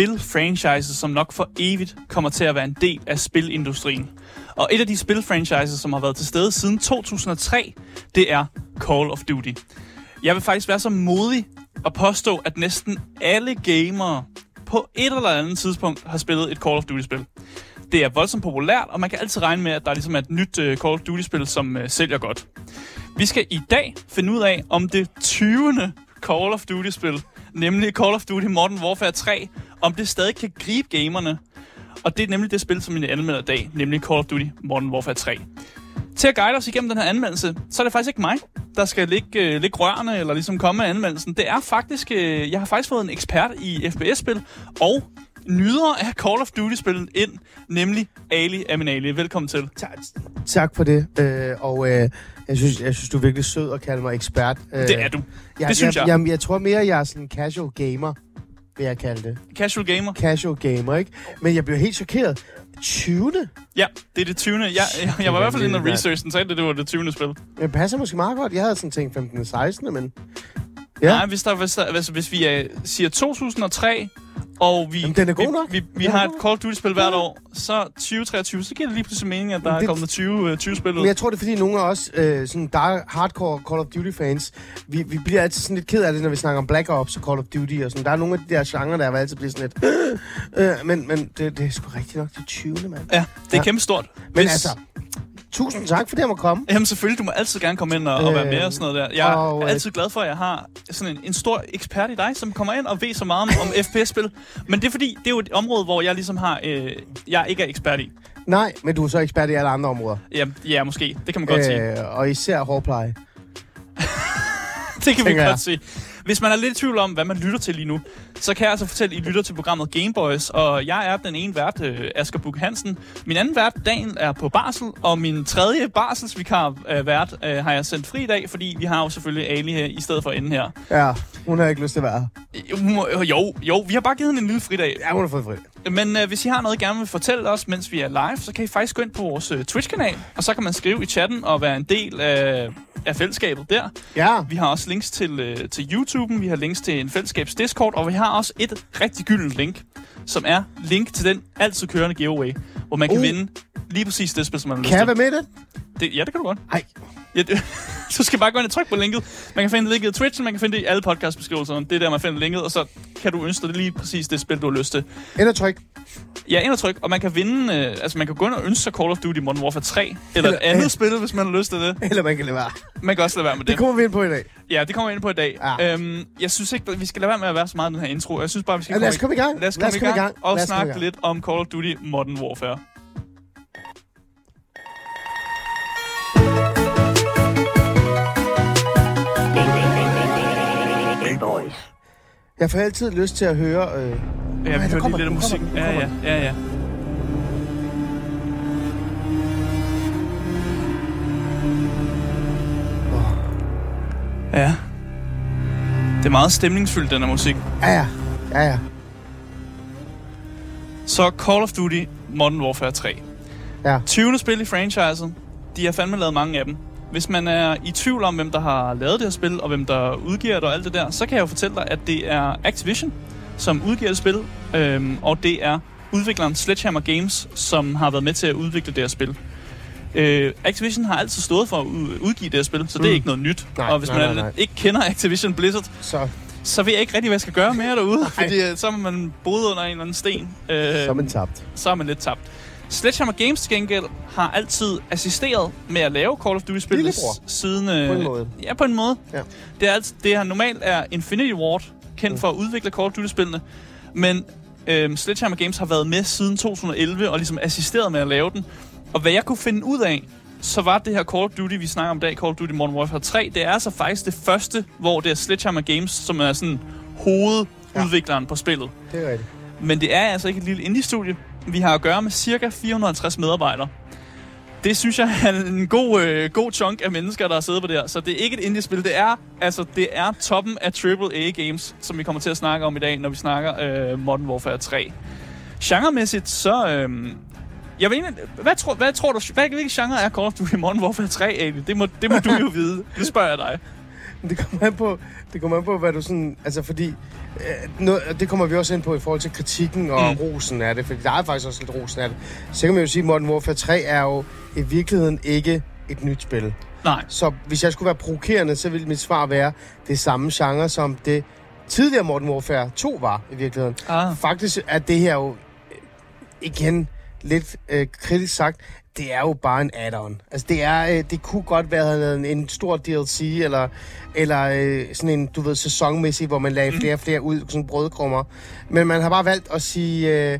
Der spil-franchises, som nok for evigt kommer til at være en del af spilindustrien. Og et af de spil-franchises, som har været til stede siden 2003, det er Call of Duty. Jeg vil faktisk være så modig at påstå, at næsten alle gamere på et eller andet tidspunkt har spillet et Call of Duty-spil. Det er voldsomt populært, og man kan altid regne med, at der ligesom er et nyt uh, Call of Duty-spil, som uh, sælger godt. Vi skal i dag finde ud af, om det 20. Call of Duty-spil, nemlig Call of Duty Modern Warfare 3, om det stadig kan gribe gamerne. Og det er nemlig det spil, som min anmelder i dag, nemlig Call of Duty Modern Warfare 3. Til at guide os igennem den her anmeldelse, så er det faktisk ikke mig, der skal ligge, øh, ligge rørende eller ligesom komme med anmeldelsen. Det er faktisk, øh, jeg har faktisk fået en ekspert i FPS-spil og nyder af Call of Duty-spillet ind, nemlig Ali Aminali. Velkommen til. Tak, tak for det. Øh, og øh, jeg, synes, jeg synes, du er virkelig sød at kalde mig ekspert. Øh, Det er du. jeg, det synes jeg. jeg. Jeg, jeg tror mere, jeg er sådan en casual gamer, vil jeg kalde det. Casual gamer. Casual gamer, ikke? Men jeg blev helt chokeret. 20. Ja, det er det 20. Jeg, jeg, jeg var i hvert fald inde og research, den sagde, at det var det 20. spil. Det passer måske meget godt. Jeg havde sådan tænkt 15. og 16. Men Ja. Ja. Nej, hvis, der, hvis, der, hvis, hvis vi uh, siger 2003, og vi, Jamen, den er god vi, nok. vi, vi Den er har et Call of Duty-spil hvert år, så 2023, så giver det lige pludselig mening, at der er Det- kommet 20, uh, 20 spil ud. Men jeg tror, det er fordi nogle af os, øh, sådan der hardcore Call of Duty-fans, vi, vi bliver altid sådan lidt ked af det, når vi snakker om Black Ops og Call of Duty og sådan. Der er nogle af de der genrer, der altid bliver sådan lidt... Øh, men men det, det er sgu rigtigt nok det 20. mand. Ja, det er Ja. kæmpe stort. Men altså, tusind tak, fordi jeg må komme. Jamen selvfølgelig, du må altid gerne komme ind og, og være med og sådan noget der. Jeg og, er øh, altid glad for, at jeg har sådan en, en stor ekspert i dig, som kommer ind og ved så meget om, om FPS-spil. Men det er fordi, det er jo et område, hvor jeg ligesom har, øh, jeg ikke er ekspert i. Nej, men du er så ekspert i alle andre områder. Ja, ja måske. Det kan man godt sige. Øh, og især hårpleje. Det kan vi tænker jeg. godt se. Hvis man er lidt i tvivl om, hvad man lytter til lige nu, så kan jeg altså fortælle, at I lytter til programmet Gameboys, og jeg er den ene vært, øh, Asger Buk Hansen. Min anden vært, Dan, er på barsel, og min tredje barselsvikar øh, vært øh, har jeg sendt fri i dag, fordi vi har jo selvfølgelig Ali her i stedet for inde her. Ja, hun har ikke lyst til at være her. Jo, jo, vi har bare givet hende en lille fridag. Ja, hun har fået fri. Men øh, hvis I har noget, I gerne vil fortælle os, mens vi er live, så kan I faktisk gå ind på vores øh, Twitch-kanal, og så kan man skrive i chatten og være en del af, af fællesskabet der. Ja, Vi har også links til, øh, til YouTube'en, vi har links til en fællesskabs Discord, og vi har også et rigtig gyldent link, som er link til den altid kørende giveaway, hvor man kan Uh. vinde lige præcis det spil, som man har lyst kan jeg være med i det? Det, ja, det kan du godt. Ej, Ja, det, du skal bare gå ind og trykke på linket. Man kan finde linket i Twitch, man kan finde det i alle podcastbeskrivelserne. Det er der, man finder linket, og så kan du ønske dig lige præcis det spil, du har lyst til. ind og tryk. Ja, ind og tryk, og man kan vinde, øh, altså man kan gå ind og ønske sig Call of Duty Modern Warfare 3, eller et Eller- andet spil, hvis man har lyst til det. Eller man kan lade være. Man kan også lade være med det. Det kommer vi ind på i dag. Ja, det kommer vi ind på i dag. Ja. Øhm, jeg synes ikke, vi skal lade være med at være så meget i den her intro. Jeg synes bare, vi skal Ja, lad os komme i gang. Lad os komme, gang, og Lad os komme i snakke gang. lidt om Call of Duty Modern Warfare. Jeg får altid lyst til at høre... Øh, Ja, vi hører lige lidt af musik. kommer Ja, ja, ja, ja. Ja. Det er meget stemningsfyldt, den her musik. ja, ja. Ja, ja. Så Call of Duty Modern Warfare 3. Ja. 20. spil i franchiset. De har fandme lavet mange af dem. Hvis man er i tvivl om, hvem der har lavet det her spil, og hvem der udgiver det og alt det der, så kan jeg jo fortælle dig, at det er Activision, som udgiver det spil, øhm, og det er udvikleren Sledgehammer Games, som har været med til at udvikle det her spil. Øh, Activision har altid stået for at ud- udgive det her spil, så det er Mm. ikke noget nyt. Nej, og hvis nej, man nej, nej. ikke kender Activision Blizzard, Så, så ved jeg ikke rigtig, hvad jeg skal gøre mere derude, fordi øh, så er man boet under en eller anden sten. Øh, så er man tabt. så er man lidt tabt. Sledgehammer Games til gengæld har altid assisteret med at lave Call of Duty-spil siden... Øh, På en måde. Ja, på en måde. Ja. Det er, altid, det er normalt er Infinity Ward kendt Mm. for at udvikle Call of Duty-spillene, men øh, Sledgehammer Games har været med siden 2011 og ligesom assisteret med at lave den. Og hvad jeg kunne finde ud af, så var det her Call of Duty, vi snakker om i dag, Call of Duty Modern Warfare 3, det er altså faktisk det første, hvor det er Sledgehammer Games, som er sådan hovedudvikleren ja. på spillet. Det er rigtigt. Men det er altså ikke et lille indie-studie. Vi har at gøre med cirka 450 medarbejdere. Det synes jeg er en god, øh, god chunk af mennesker, der har siddet på det her. Så det er ikke et indie-spil. Det er, altså, det er toppen af AAA-games, som vi kommer til at snakke om i dag, når vi snakker øh, Modern Warfare 3. Genremæssigt, så... Øh, jeg ved ikke, hvad, tror, hvad tror du, hvad, hvilke genre er Call of Duty Modern Warfare 3 egentlig? Det må, det må du jo vide. Det spørger jeg dig. Det kommer an på, det kommer an på, hvad du sådan... Altså, fordi... Øh, noget, det kommer vi også ind på i forhold til kritikken og mm. rosen af det, fordi der er faktisk også lidt rosen af det. Så kan man jo sige, at Modern Warfare 3 er jo i virkeligheden ikke et nyt spil. Nej. Så hvis jeg skulle være provokerende, så ville mit svar være det samme genre, som det tidligere Modern Warfare 2 var i virkeligheden. Ah. Faktisk er det her jo igen lidt øh, kritisk sagt, det er jo bare en add-on. Altså det er, øh, det kunne godt være en, en stor DLC, eller, eller øh, sådan en, du ved, sæsonmæssig, hvor man lagde flere og flere ud, sådan brødkrummer. Men man har bare valgt at sige, øh,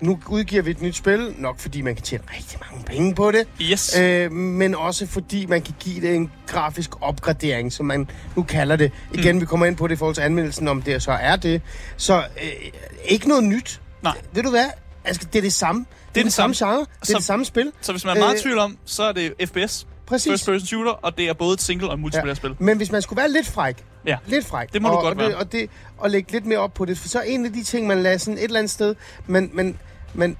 nu udgiver vi et nyt spil, nok fordi man kan tjene rigtig mange penge på det, Yes. øh, men også fordi man kan give det en grafisk opgradering, som man nu kalder det. Igen, mm. vi kommer ind på det i forhold til anmeldelsen, om det så er det. Så øh, ikke noget nyt. Nej. Ved du hvad? Altså, det er det samme. Det er det samme genre. Det er Så- det samme spil. Så hvis man er meget i Øh, tvivl om, så er det FPS. Præcis. First person shooter, og det er både et single og et multiplayer-spil. Men hvis man skulle være lidt fræk, Ja. lidt fræk, Det må du og, godt og det, være. og, det, og lægge lidt mere op på det, for så er en af de ting, man lader sådan et eller andet sted, men, men, men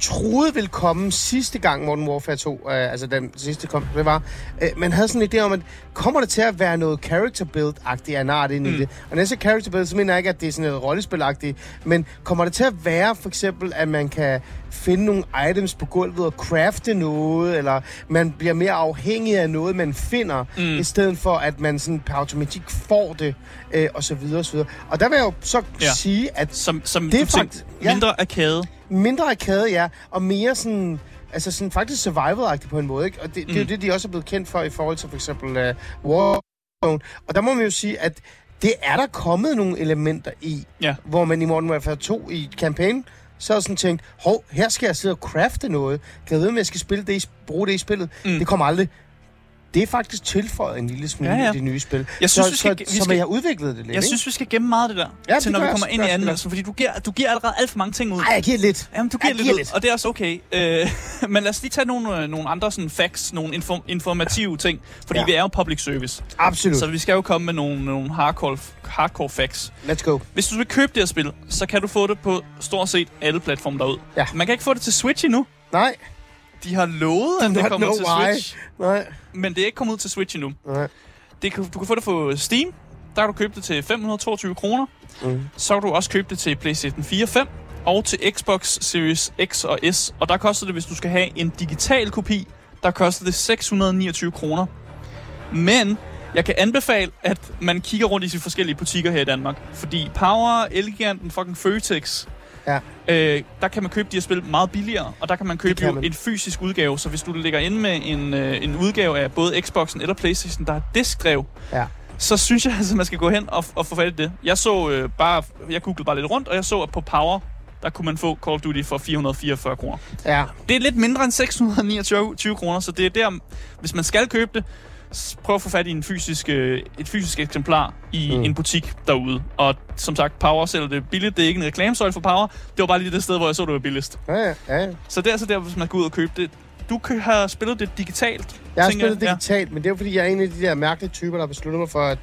troede ville komme sidste gang Modern Warfare 2, øh, altså den sidste kom, det var, øh, man havde sådan en idé om, at kommer det til at være noget character build-agtigt af en art ind i Mm. det? Og siger character build, så mener jeg ikke, at det er sådan noget rollespil-agtigt, men kommer det til at være for eksempel, at man kan finde nogle items på gulvet og crafte noget, eller man bliver mere afhængig af noget, man finder, Mm. i stedet for, at man sådan per automatik får det, øh, og så videre, og så videre. Og der vil jeg jo så Ja. sige, at Som, som Det er du tænkte, fakt- ja. mindre arcade. Mindre arcade, ja, og mere sådan... Altså sådan faktisk survival-agtigt på en måde, ikke? Og det, mm. det er jo Mm. det, de også er blevet kendt for i forhold til for eksempel uh, Warzone. Og der må man jo sige, at det er der kommet nogle elementer i, Ja. hvor man i Modern Warfare 2 i campaign, så har sådan tænkt, hov, her skal jeg sidde og crafte noget. Kan jeg vide, om jeg skal spille det i, bruge det i spillet? Mm. Det kommer aldrig. Det er faktisk tilføjet en lille smule Ja, ja, i det nye spil. Jeg synes, så, vi skal- så, vi skal- jeg har udviklet det lidt, Jeg ikke? synes, vi skal gemme meget af det der, Ja, til det når vi kommer ind i jeg anmeldelsen, fordi du giver, du giver allerede alt for mange ting ud. Ej, jeg giver lidt. Jamen, du giver Jeg lidt giver ud, lidt. og det er også okay. Øh, men lad os lige tage nogle, øh, nogle andre sådan facts, nogle inform- informative ting, fordi ja. Ja. vi er jo public service. Absolut. Så vi skal jo komme med nogle, nogle hardcore, hardcore facts. Let's go. Hvis du vil købe det her spil, så kan du få det på stort set alle platforme derude. Ja. Man kan ikke få det til Switch endnu. Nej. De har lovet, at det kommer til why. Switch, Nej. men det er ikke kommet ud til Switch endnu. Nej. Det kan, du kan få det på Steam. Der kan du købe det til 522 kroner. Mm. Så kan du også købe det til PlayStation 4 5 og til Xbox Series X og S. Og der koster det, hvis du skal have en digital kopi, der koster det 629 kroner. Men jeg kan anbefale, at man kigger rundt i de forskellige butikker her i Danmark. Fordi Power, Eleganten, fucking Føtex, Ja. øh, der kan man købe de her spil meget billigere. Og der kan man købe kan jo man. en fysisk udgave. Så hvis du ligger inde med en, øh, en udgave af både Xboxen eller Playstation, der er diskdrev, Ja. så synes jeg altså, man skal gå hen og, og få fat i det. Jeg så øh, bare, jeg googlede bare lidt rundt, og jeg så, at på Power, der kunne man få Call of Duty for 444 kroner. Ja. Det er lidt mindre end 629 kroner, så det er der, hvis man skal købe det, prøv at få fat i en fysisk, øh, et fysisk eksemplar i mm. En butik derude. Og som sagt, Power sælger det billigt. Det er ikke en reklamesøjle for Power. Det var bare lige det sted, hvor jeg så, det var billigst. Ja, ja, ja. Så det er altså der, hvis man går ud og købe det. Du kan have spillet det digitalt. Jeg har spillet ja. digitalt, men det er jo fordi, jeg er en af de der mærkelige typer, der har besluttet mig for, at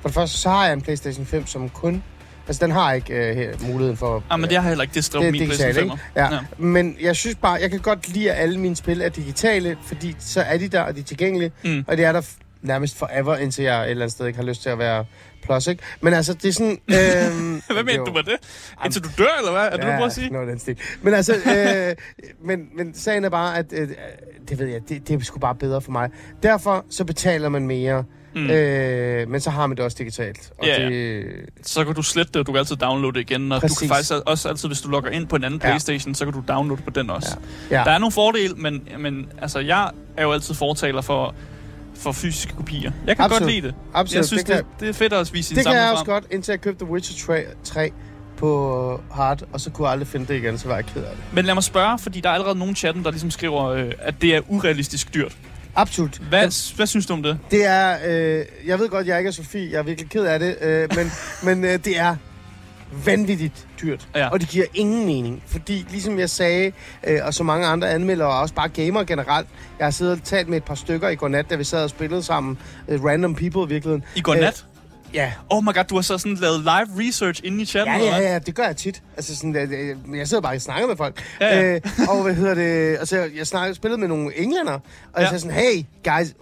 for det første, så har jeg en PlayStation 5, som kun... Altså, den har ikke øh, muligheden for... Ah, men det har heller ikke det er min digitalt, PlayStation 5. ikke? Ja. ja. Men jeg synes bare, jeg kan godt lide, at alle mine spil er digitale, fordi så er de der, og de er tilgængelige. Mm. Og det er der nærmest forever, indtil jeg et eller andet sted ikke har lyst til at være plus, ikke? Men altså, det er sådan... Øhm, Hvad mener du med det? Indtil du dør, eller hvad? Er det, du prøver at sige? Noget den stil. Men altså, øh, men, men sagen er bare, at øh, det ved jeg, det, det er sgu bare bedre for mig. Derfor så betaler man mere, Mm. øh, men så har man det også digitalt. Og Ja, ja. det, Så kan du slette det, og du kan altid downloade det igen. Og du Præcis. kan faktisk også altid, hvis du logger ind på en anden Ja. Playstation, så kan du downloade på den også. ja. Der er nogle fordele, men, men altså, jeg er jo altid fortaler for, for fysiske kopier. Jeg kan Absolut. godt lide det. Absolut, Jeg synes, det det, det, er fedt at vise sin det kan jeg frem. også godt, indtil jeg købte The Witcher 3, 3 på hard, og så kunne jeg aldrig finde det igen, så var jeg ked af det. Men lad mig spørge, fordi der er allerede nogen chatten, der ligesom skriver, øh, at det er urealistisk dyrt. Absolut. Hvad, hvad synes du om det? Det er, øh, jeg ved godt, jeg ikke er Sofie, jeg er virkelig ked af det, øh, men, men øh, det er vanvittigt dyrt. Ja. Og det giver ingen mening, fordi ligesom jeg sagde, øh, og så mange andre anmeldere, og også bare gamer generelt, jeg har siddet og talt med et par stykker i går nat, da vi sad og spillede sammen, øh, random people i virkeligheden. I går nat? Ja. Oh my god, du har så sådan lavet live research inde i chatten, Ja, ja, ja, det gør jeg tit. Altså sådan, øh, øh, jeg sidder bare og snakker med folk. Ja, ja. Øh, og hvad hedder det? Altså, jeg snakker, spillede med nogle englænder, og jeg Ja. sagde sådan, hey, guys,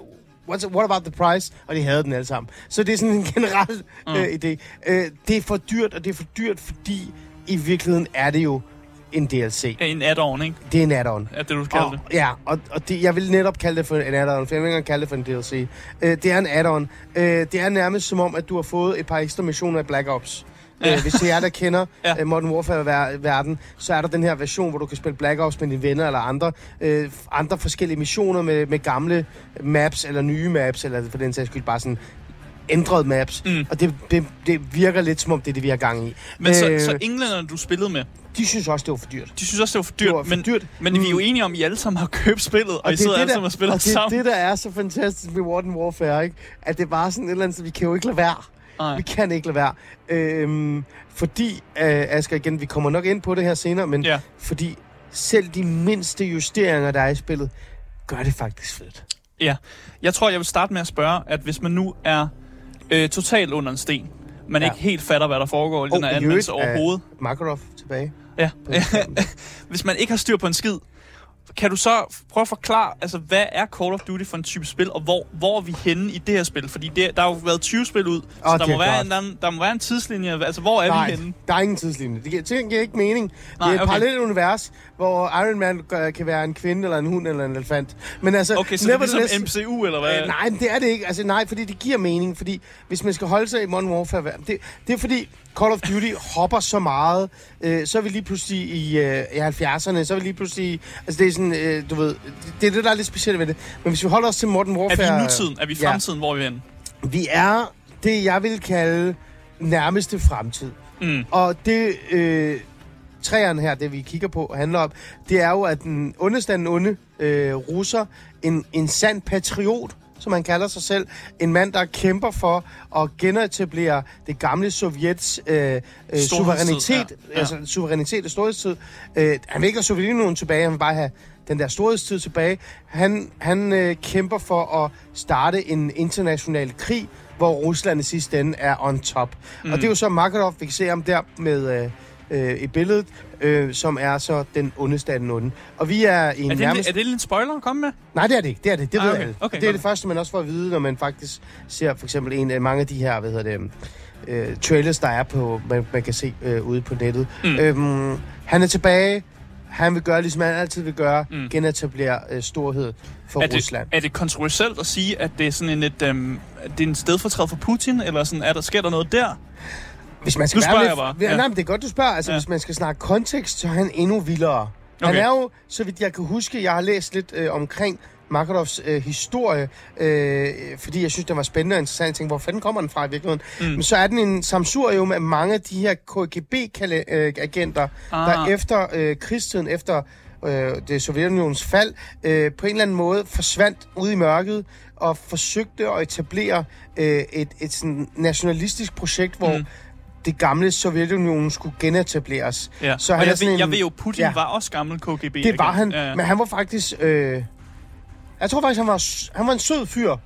what's, what about the price? Og de havde den alle sammen. Så det er sådan en generel Mm. øh, idé. Øh, det er for dyrt, og det er for dyrt, fordi i virkeligheden er det jo en DLC. En add-on, ikke? Det er en add-on. Er det, du kalder Og, det? ja, og, og det, jeg vil netop kalde det for en add-on, for jeg vil ikke kalde det for en DLC. Øh, det er en add-on. Øh, det er nærmest som om, at du har fået et par ekstra missioner i Black Ops. Ja. Øh, hvis det er jer, der kender Ja. ja. Modern Warfare-verden, så er der den her version, hvor du kan spille Black Ops med dine venner eller andre. Øh, andre forskellige missioner med, med gamle maps, eller nye maps, eller for den sags skyld bare sådan ændrede maps. Mm. Og det, det, det virker lidt som om, det er det, vi har gang i. Men så, Øh, så englænderne, du spillede med, De synes også, det var for dyrt. de synes også, det var for dyrt. Det var for men, dyrt. men vi er jo Mm. enige om, at I alle sammen har købt spillet, og, og I er sidder det, alle sammen og spiller og det sammen. det, der er så fantastisk med Modern Warfare, ikke? At det er bare sådan et eller andet, så vi kan jo ikke lade være. Nej. Vi kan ikke lade være. Øhm, fordi, øh, Asger, igen, vi kommer nok ind på det her senere, men Ja. fordi selv de mindste justeringer, der er i spillet, gør det faktisk fedt. Ja, jeg tror, jeg vil starte med at spørge, at hvis man nu er øh, totalt under en sten, man Ja. ikke helt fatter, hvad der foregår i den her anmeldelse er overhovedet. Makarov tilbage. Ja. hvis man ikke har styr på en skid, kan du så prøve at forklare, altså hvad er Call of Duty for en type spil, og hvor, hvor er vi henne i det her spil? Fordi det, der har jo været 20 spil ud, så Åh, der, er må være en, der, der må være en tidslinje. Altså, hvor er Nej, vi henne? der er ingen tidslinje. Det giver, det giver ikke mening. Nej, det er et okay. parallelt univers, hvor Iron Man kan være en kvinde, eller en hund, eller en elefant. Men altså, Okay, så det er ligesom MCU, eller hvad? Øh, nej, det er det ikke. Altså, nej, fordi det giver mening. Fordi hvis man skal holde sig i Modern Warfare, det, det er fordi Call of Duty hopper så meget. Øh, så er vi lige pludselig i, øh, i 70'erne, så er vi lige pludselig... Altså, det er sådan, øh, du ved... Det er det, der er lidt specielt ved det. Men hvis vi holder os til Modern er Warfare... vi i nutiden? Er vi i Ja. fremtiden? Hvor er vi henne? Vi er det, jeg vil kalde nærmeste fremtid. Mm. Og det, øh, træerne her, det vi kigger på, handler om, det er jo, at den ondeste af den onde øh, russer, en, en sand patriot, som han kalder sig selv, en mand, der kæmper for at genetablere det gamle Sovjets øh, øh, suverænitet, ja. ja. Ja. altså suverænitet og storhedstid. Øh, han vil ikke have Sovjetunionen tilbage, han vil bare have den der storhedstid tilbage. Han, han øh, kæmper for at starte en international krig, hvor Rusland i sidste ende er on top. Mm. Og det er jo så Makarov, vi kan se ham der med øh, øh, i billedet, øh, som er så den ondeste af den onde. Og vi er i Er det, nærmest... er det en spoiler at komme med? Nej, det er det ikke. Det er det. Det Ah, ved okay. alle. Okay, det er det første, man også får at vide, når man faktisk ser for eksempel en af mange af de her, hvad hedder det, øh, trailers, der er på, man, man kan se øh, ude på nettet. Mm. Øhm, han er tilbage. Han vil gøre, ligesom han altid vil gøre, Mm. genetablere øh, storhed for er, det, Rusland. er det kontroversielt at sige, at det er sådan en, et, at det er en stedfortræd for Putin, eller sådan, er der, sker der noget der? Hvis man skal Nu spørger være jeg bare. lidt, ja. Nej, men det er godt, du spørger. Altså, Ja. hvis man skal snakke kontekst, så er han endnu vildere. Han Okay. er jo, så vidt jeg kan huske, jeg har læst lidt øh, omkring Makarovs øh, historie, øh, fordi jeg synes, den var spændende og interessant. Jeg tænkte, hvor fanden kommer den fra i virkeligheden? Mm. Men så er den en samsurium af mange af de her KGB-agenter, Ah. der efter øh, krigstiden, efter øh, det Sovjetunionens fald, øh, på en eller anden måde forsvandt ud i mørket og forsøgte at etablere øh, et, et sådan nationalistisk projekt, hvor Mm. det gamle Sovjetunionen skulle genetableres. Ja. Så Så og han jeg, er sådan ved, en- jeg ved jo, Putin Ja. var også gammel KGB. Det var han, Ja, ja. men han var faktisk... Øh, jeg tror faktisk, han var, han var en sød fyr,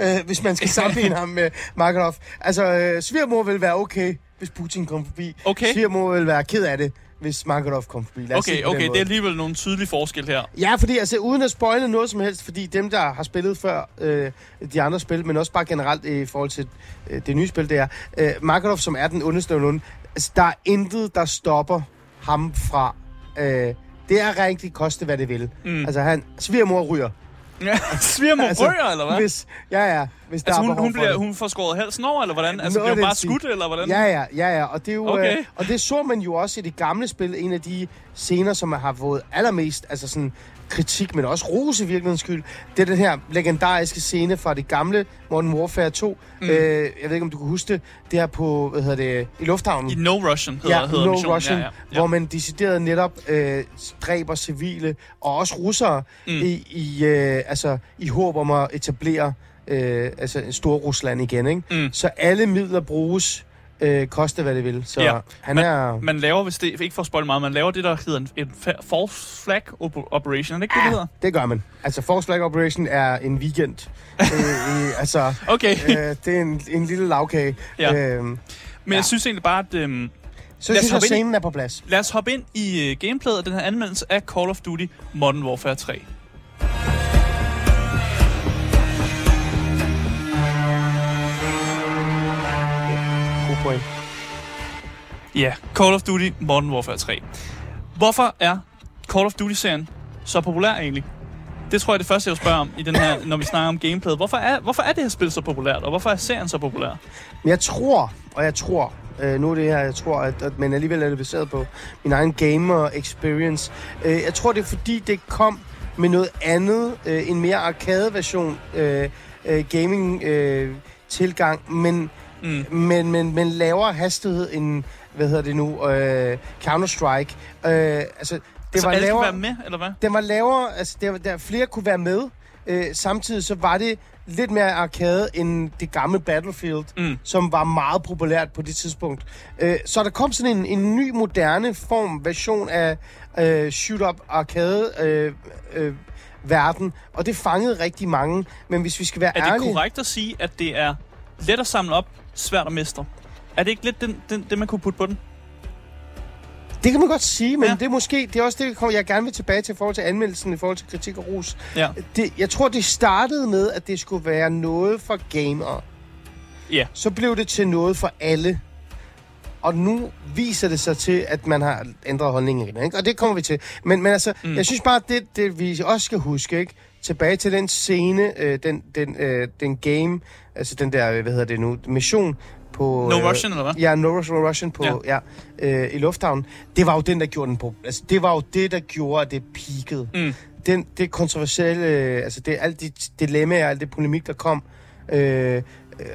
øh, hvis man skal sammenligne ham med Makarov. Altså, øh, Svirmor vil være okay, hvis Putin kom forbi. Okay. Svirmor vil være ked af det, hvis Makarov kom forbi. Lad Okay, okay, det er alligevel nogle tydelige forskel her. Ja, fordi altså, uden at spoile noget som helst, fordi dem, der har spillet før øh, de andre spil, men også bare generelt i forhold til øh, det nye spil, det er øh, Makarov, som er den ondeste onde. Altså, der er intet, der stopper ham fra... Øh, det er rigtig koste, hvad det vil. Mm. Altså, han svigermor ryger. Ja, Svigermor Altså, rører, eller hvad? Hvis, ja, ja. Hvis der Altså, hun, hun, bliver, hun får skåret halsen over, eller hvordan? Altså, Noget bliver bare skudt, eller hvordan? Ja, ja, ja, ja. Og det, er jo, Okay. øh, og det så man jo også i det gamle spil. En af de scener, som har fået allermest altså sådan, kritik, men også rose i virkelighedens skyld. Det er den her legendariske scene fra det gamle Modern Warfare 2. Mm. Øh, jeg ved ikke, om du kan huske det. Det her på, hvad hedder det, i lufthavnen. I No Russian hedder, ja, hedder No missionen. Russian, ja, ja. ja. hvor man decideret netop øh, dræber civile, og også russere, mm. i, i, øh, altså, i håb om at etablere øh, altså, en stor Rusland igen. Ikke? Mm. Så alle midler bruges, øh, koste hvad det vil. Så Ja, ja, han man- er... Man laver, hvis det ikke for at spoil meget, man laver det, der hedder en, en fa- false flag op- operation. Er det ikke det, det hedder? Det gør man. Altså, Force Flag Operation er en weekend. øh, i, altså, Okay, øh, det er en, en lille lavkage. Ja. Øhm, men ja. jeg synes egentlig bare, at... Øhm, så Lad synes jeg, scenen er på plads. lad os hoppe ind i øh, gameplayet af den her anmeldelse af Call of Duty Modern Warfare 3. point. Ja, Call of Duty Modern Warfare 3. Hvorfor er Call of Duty-serien så populær egentlig? Det tror jeg er det første, jeg vil spørge om, i den her, når vi snakker om gameplayet. Hvorfor er, hvorfor er det her spil så populært, og hvorfor er serien så populær? Men jeg tror, og jeg tror, øh, nu er det her, jeg tror, at, at, men alligevel er det baseret på min egen gamer experience. Øh, jeg tror, det er fordi, det kom med noget andet, øh, en mere arcade-version øh, øh, gaming øh, tilgang, men, mm. men, men, men lavere hastighed end, hvad hedder det nu, øh, Counter-Strike. Øh, altså, Det så alle lavere, være med, eller hvad? Den var lavere, altså der, der flere kunne være med. Øh, samtidig så var det lidt mere arcade end det gamle Battlefield, mm. som var meget populært på det tidspunkt. Øh, så der kom sådan en, en ny, moderne form, version af øh, shoot-up arcade øh, øh, verden, og det fangede rigtig mange. Men hvis vi skal være ærlige... Er det korrekt at sige, at det er let at samle op, svært at mestre? Er det ikke lidt den, den, det, man kunne putte på den? Det kan man godt sige, men ja. det er måske det er også det, jeg gerne vil tilbage til i forhold til anmeldelsen, i forhold til kritik og ros. Ja. Det, jeg tror, det startede med, at det skulle være noget for gamere. Ja. Så blev det til noget for alle. Og nu viser det sig til, at man har ændret holdningen. Ikke? Og det kommer vi til. Men, men altså, mm. jeg synes bare, det, det vi også skal huske, ikke? Tilbage til den scene, øh, den, den, øh, den game, altså den der, hvad hedder det nu, mission, på... No øh, Russian, eller hvad? Ja, No Russian på, ja. ja øh, i lufthavnen. Det var jo den, der gjorde den på... Altså, det var jo det, der gjorde, at det peakede. Mm. Den, det kontroversielle... Altså, det, alt de dilemmaer, alt det polemik, der kom... Øh, øh,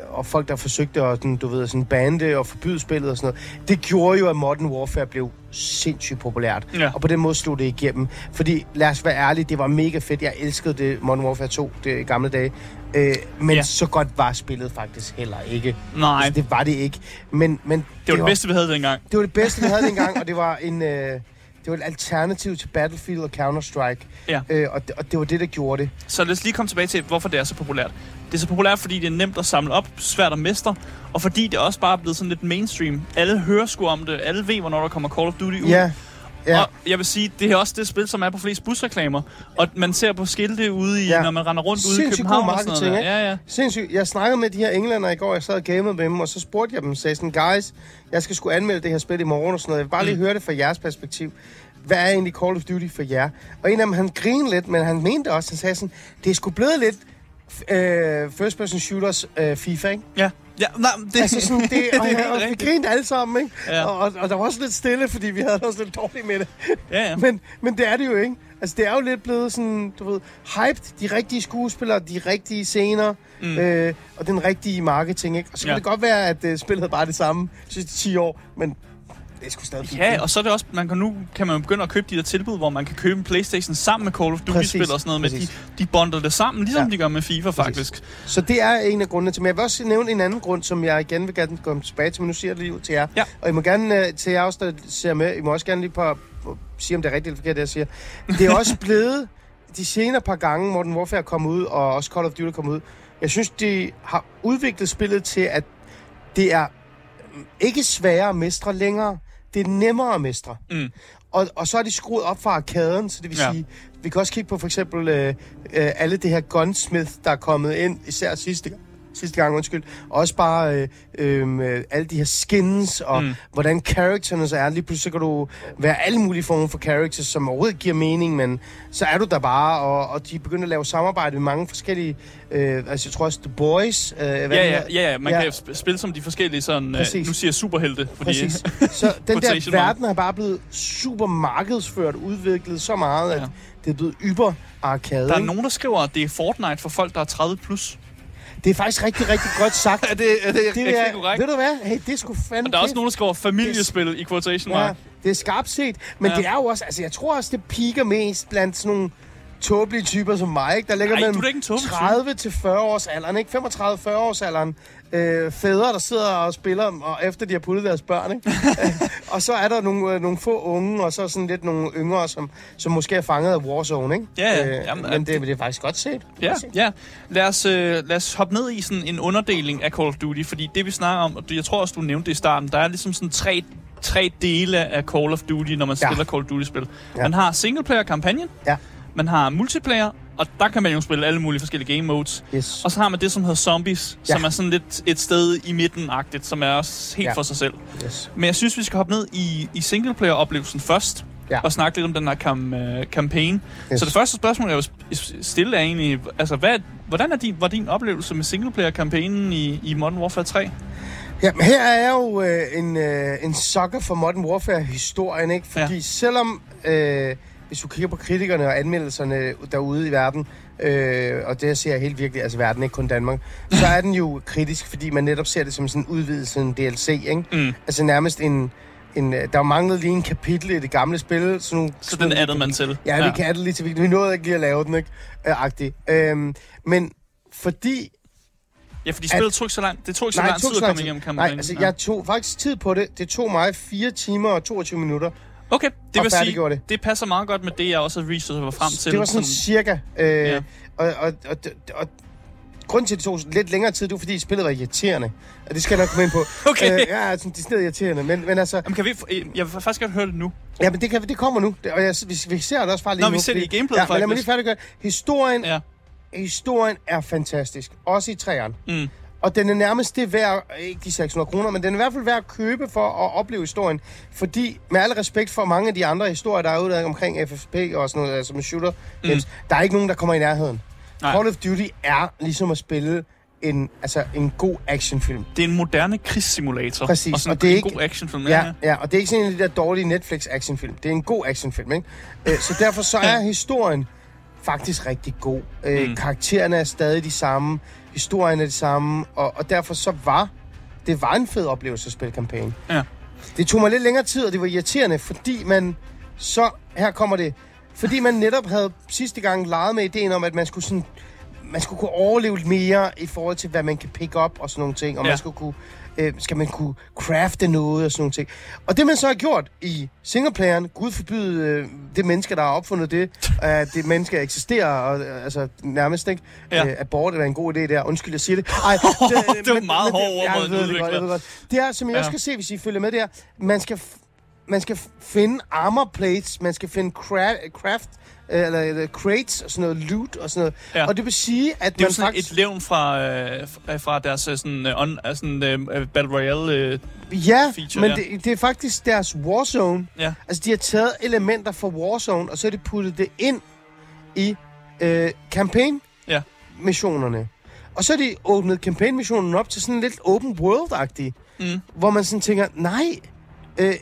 og folk, der forsøgte at, sådan, du ved, sådan bande og forbyde spillet og sådan noget, det gjorde jo, at Modern Warfare blev sindssygt populært. Ja. Og på den måde slog det igennem. Fordi, lad os være ærlige, det var mega fedt. Jeg elskede det Modern Warfare 2 det gamle dage. Øh, men ja. så godt var spillet faktisk heller ikke. Nej. Altså, det var det ikke. Men, men det, det var det bedste, vi havde dengang. Det var det bedste, vi havde dengang, og det var en... Øh, det var et alternativ til Battlefield og Counter-Strike. Ja. Øh, og, det, og det var det, der gjorde det. Så lad os lige komme tilbage til, hvorfor det er så populært. Det er så populært, fordi det er nemt at samle op, svært at mestre, og fordi det også bare er blevet sådan lidt mainstream. Alle hører sgu om det, alle ved, hvornår der kommer Call of Duty ud. Ja. Ja. Og jeg vil sige, det er også det spil, som er på flest busreklamer. Og man ser på skilte ude i, ja. når man render rundt ude i København og sådan noget. Ja, ja. Sindssygt. Jeg snakkede med de her englænder i går, jeg sad og gamede med dem, og så spurgte jeg dem, sagde sådan, guys, jeg skal sgu anmelde det her spil i morgen og sådan noget. Jeg vil bare lige mm. høre det fra jeres perspektiv. Hvad er egentlig Call of Duty for jer? Og en af dem, han grinede lidt, men han mente også, han sagde sådan, det er sgu blevet lidt øh, first person shooters øh, FIFA, ikke? Ja. Ja, nej, det, altså sådan, det, og, det og, og vi grinede alle sammen, ikke? Ja. Og, og, og, der var også lidt stille, fordi vi havde også lidt dårligt med det. Ja, ja. men, men det er det jo ikke. Altså, det er jo lidt blevet sådan, du ved, hyped. De rigtige skuespillere, de rigtige scener, mm. øh, og den rigtige marketing, ikke? Og så kan ja. det godt være, at uh, spillet bare det samme sidste 10 år, men det er sgu stadig Ja, og så er det også, man kan nu kan man begynde at købe de der tilbud, hvor man kan købe en Playstation sammen med Call of Duty-spil og sådan noget, med de, de bonder det sammen, ligesom ja. de gør med FIFA faktisk. Præcis. Så det er en af grundene til, men jeg vil også nævne en anden grund, som jeg igen vil gerne komme tilbage til, men nu siger jeg det lige ud til jer. Ja. Og I må gerne, uh, til jer også, der ser med, I må også gerne lige på, sige, om det er rigtigt eller forkert, det jeg siger. Det er også blevet, de senere par gange, hvor den Warfare kom ud, og også Call of Duty kom ud, jeg synes, de har udviklet spillet til, at det er ikke sværere at mestre længere det er nemmere at mestre. Mm. Og, og så er de skruet op fra arkaden, så det vil ja. sige, vi kan også kigge på for eksempel øh, øh, alle det her gunsmith, der er kommet ind, især sidste gang sidste gang, undskyld. Også bare øh, øh, alle de her skins, og mm. hvordan characterne så er. Lige pludselig så kan du være alle mulige former for characters, som overhovedet giver mening, men så er du der bare, og, og de begynder at lave samarbejde med mange forskellige... Øh, altså, jeg tror også, The Boys... Øh, ja, ja, ja, ja, man ja. kan spille som de forskellige sådan... Øh, nu siger superhelte, fordi... Præcis. Så den der verden er bare blevet super markedsført, udviklet så meget, ja. at det er blevet yber arcade. Der er nogen, der skriver, at det er Fortnite for folk, der er 30 plus. Det er faktisk rigtig, rigtig godt sagt. er det, er det, det er, korrekt? Ved du hvad? Hey, det skulle fandme... Og der er også nogen, der skriver familiespil i quotation mark. Ja, det er skarpt set. Men ja. det er jo også... Altså, jeg tror også, det piker mest blandt sådan nogle tåbelige typer som mig, ikke? Der ligger Nej, mellem 30 til 40 års alderen, ikke? 35-40 års alderen. Øh, fædre, der sidder og spiller, og efter de har puttet deres børn, ikke? og så er der nogle, øh, nogle få unge, og så sådan lidt nogle yngre, som, som måske er fanget af Warzone, ikke? Ja. Øh, Jamen, men det, det er faktisk godt set. Ja, set. ja. Lad os, øh, lad os hoppe ned i sådan en underdeling af Call of Duty, fordi det vi snakker om, og jeg tror også, du nævnte det i starten, der er ligesom sådan tre tre dele af Call of Duty, når man ja. spiller Call of Duty-spil. Ja. Man har singleplayer-kampagnen, ja. man har multiplayer, og der kan man jo spille alle mulige forskellige game modes. Yes. Og så har man det, som hedder Zombies, Ja. som er sådan lidt et sted i midten-agtigt, som er også helt Ja. for sig selv. yes. Men jeg synes, vi skal hoppe ned i, i singleplayer-oplevelsen først, Ja. og snakke lidt om den her kam, uh, campaign. Yes. Så det første spørgsmål, jeg vil stille, er egentlig, altså, hvad, hvordan er din, var din oplevelse med singleplayer-kampagnen i, i Modern Warfare 3? Ja, men her er jeg jo øh, en, øh, en sucker for Modern Warfare-historien, ikke? Fordi. Ja. selvom, øh, hvis du kigger på kritikerne og anmeldelserne derude i verden, øh, og det ser jeg helt virkelig, altså verden, ikke kun Danmark, så er den jo kritisk, fordi man netop ser det som sådan en udvidelse, en DLC, ikke? Mm. Altså nærmest en... en der manglede lige en kapitel i det gamle spil. Sådan nogle Så den addede man til. Ja, ja, vi kan det lige til Vi nåede ikke lige at lave den, ikke? Øh, agtig. Øhm, men fordi Ja, fordi spillet tog ikke så lang, det tog ikke så Nej, lang tog tid at komme igennem Nej, kampagnen. altså Ja. jeg tog faktisk tid på det. Det tog mig 4 timer og 22 minutter. Okay, det vil sige, det. det passer meget godt med det, jeg også researchet frem til. Det var sådan cirka. Øh, Ja. og, og, og, og, og grunden til, at det tog lidt længere tid, det var fordi spillet var irriterende. Og det skal jeg nok komme ind på. Okay. Øh, ja, altså, det er irriterende. Men, men altså, Jamen, kan vi, få- jeg vil faktisk godt høre det nu. ja, men det, kan, det kommer nu. Og jeg, vi, vi ser det også bare lige Nå, nu. vi ser det i gameplayet, ja, men lad mig lige faktisk. færdiggøre. Historien, Ja. historien er fantastisk. Også i træerne. Mm. Og den er nærmest det værd, ikke de 600 kroner, men den er i hvert fald værd at købe for at opleve historien. Fordi med al respekt for mange af de andre historier, der er ude omkring FFP og sådan noget, altså med shooter games, der er ikke nogen, der kommer i nærheden. Nej. Call of Duty er ligesom at spille en, altså en god actionfilm. Det er en moderne krigssimulator. Præcis, Og sådan og det er en ikke- god actionfilm. Ja, ja, og det er ikke sådan en af de der dårlige Netflix actionfilm. Det er en god actionfilm, ikke? Øh, Så derfor så er historien faktisk rigtig god. Øh, Mm. Karaktererne er stadig de samme, historien er de samme, og, og derfor så var det var en fed oplevelse at spille kampagne. Ja. Det tog mig lidt længere tid, og det var irriterende, fordi man så, her kommer det, fordi man netop havde sidste gang leget med ideen om, at man skulle sådan, man skulle kunne overleve lidt mere i forhold til, hvad man kan pick up og sådan nogle ting, og. Ja. man skulle kunne, øh, skal man kunne crafte noget og sådan nogle ting. Og det man så har gjort i singleplayeren, gud forbyde øh, det menneske, der har opfundet det, at det menneske eksisterer, og, øh, altså nærmest ikke, Ja. øh, abort er en god idé der, undskyld, jeg siger det. Ej, Det var meget hård ord mod det godt. Det er, som jeg Ja. også skal se, hvis I følger med der, man skal, man skal finde armor plates, man skal finde cra- craft, eller, eller crates og sådan noget loot og sådan noget. Ja. Og det vil sige, at Det er man sådan faktisk... et levn fra, øh, fra deres øh, sådan, øh, on, øh, sådan, øh, Battle Royale. Øh, Ja, feature, men ja. det, det er faktisk deres Warzone. ja. Altså, de har taget elementer fra Warzone, og så har de puttet det ind i øh, campaign Ja. missionerne. Og så har de åbnet campaign-missionen op til sådan lidt open world-agtigt, Mm. hvor man sådan tænker, nej, øh, øh,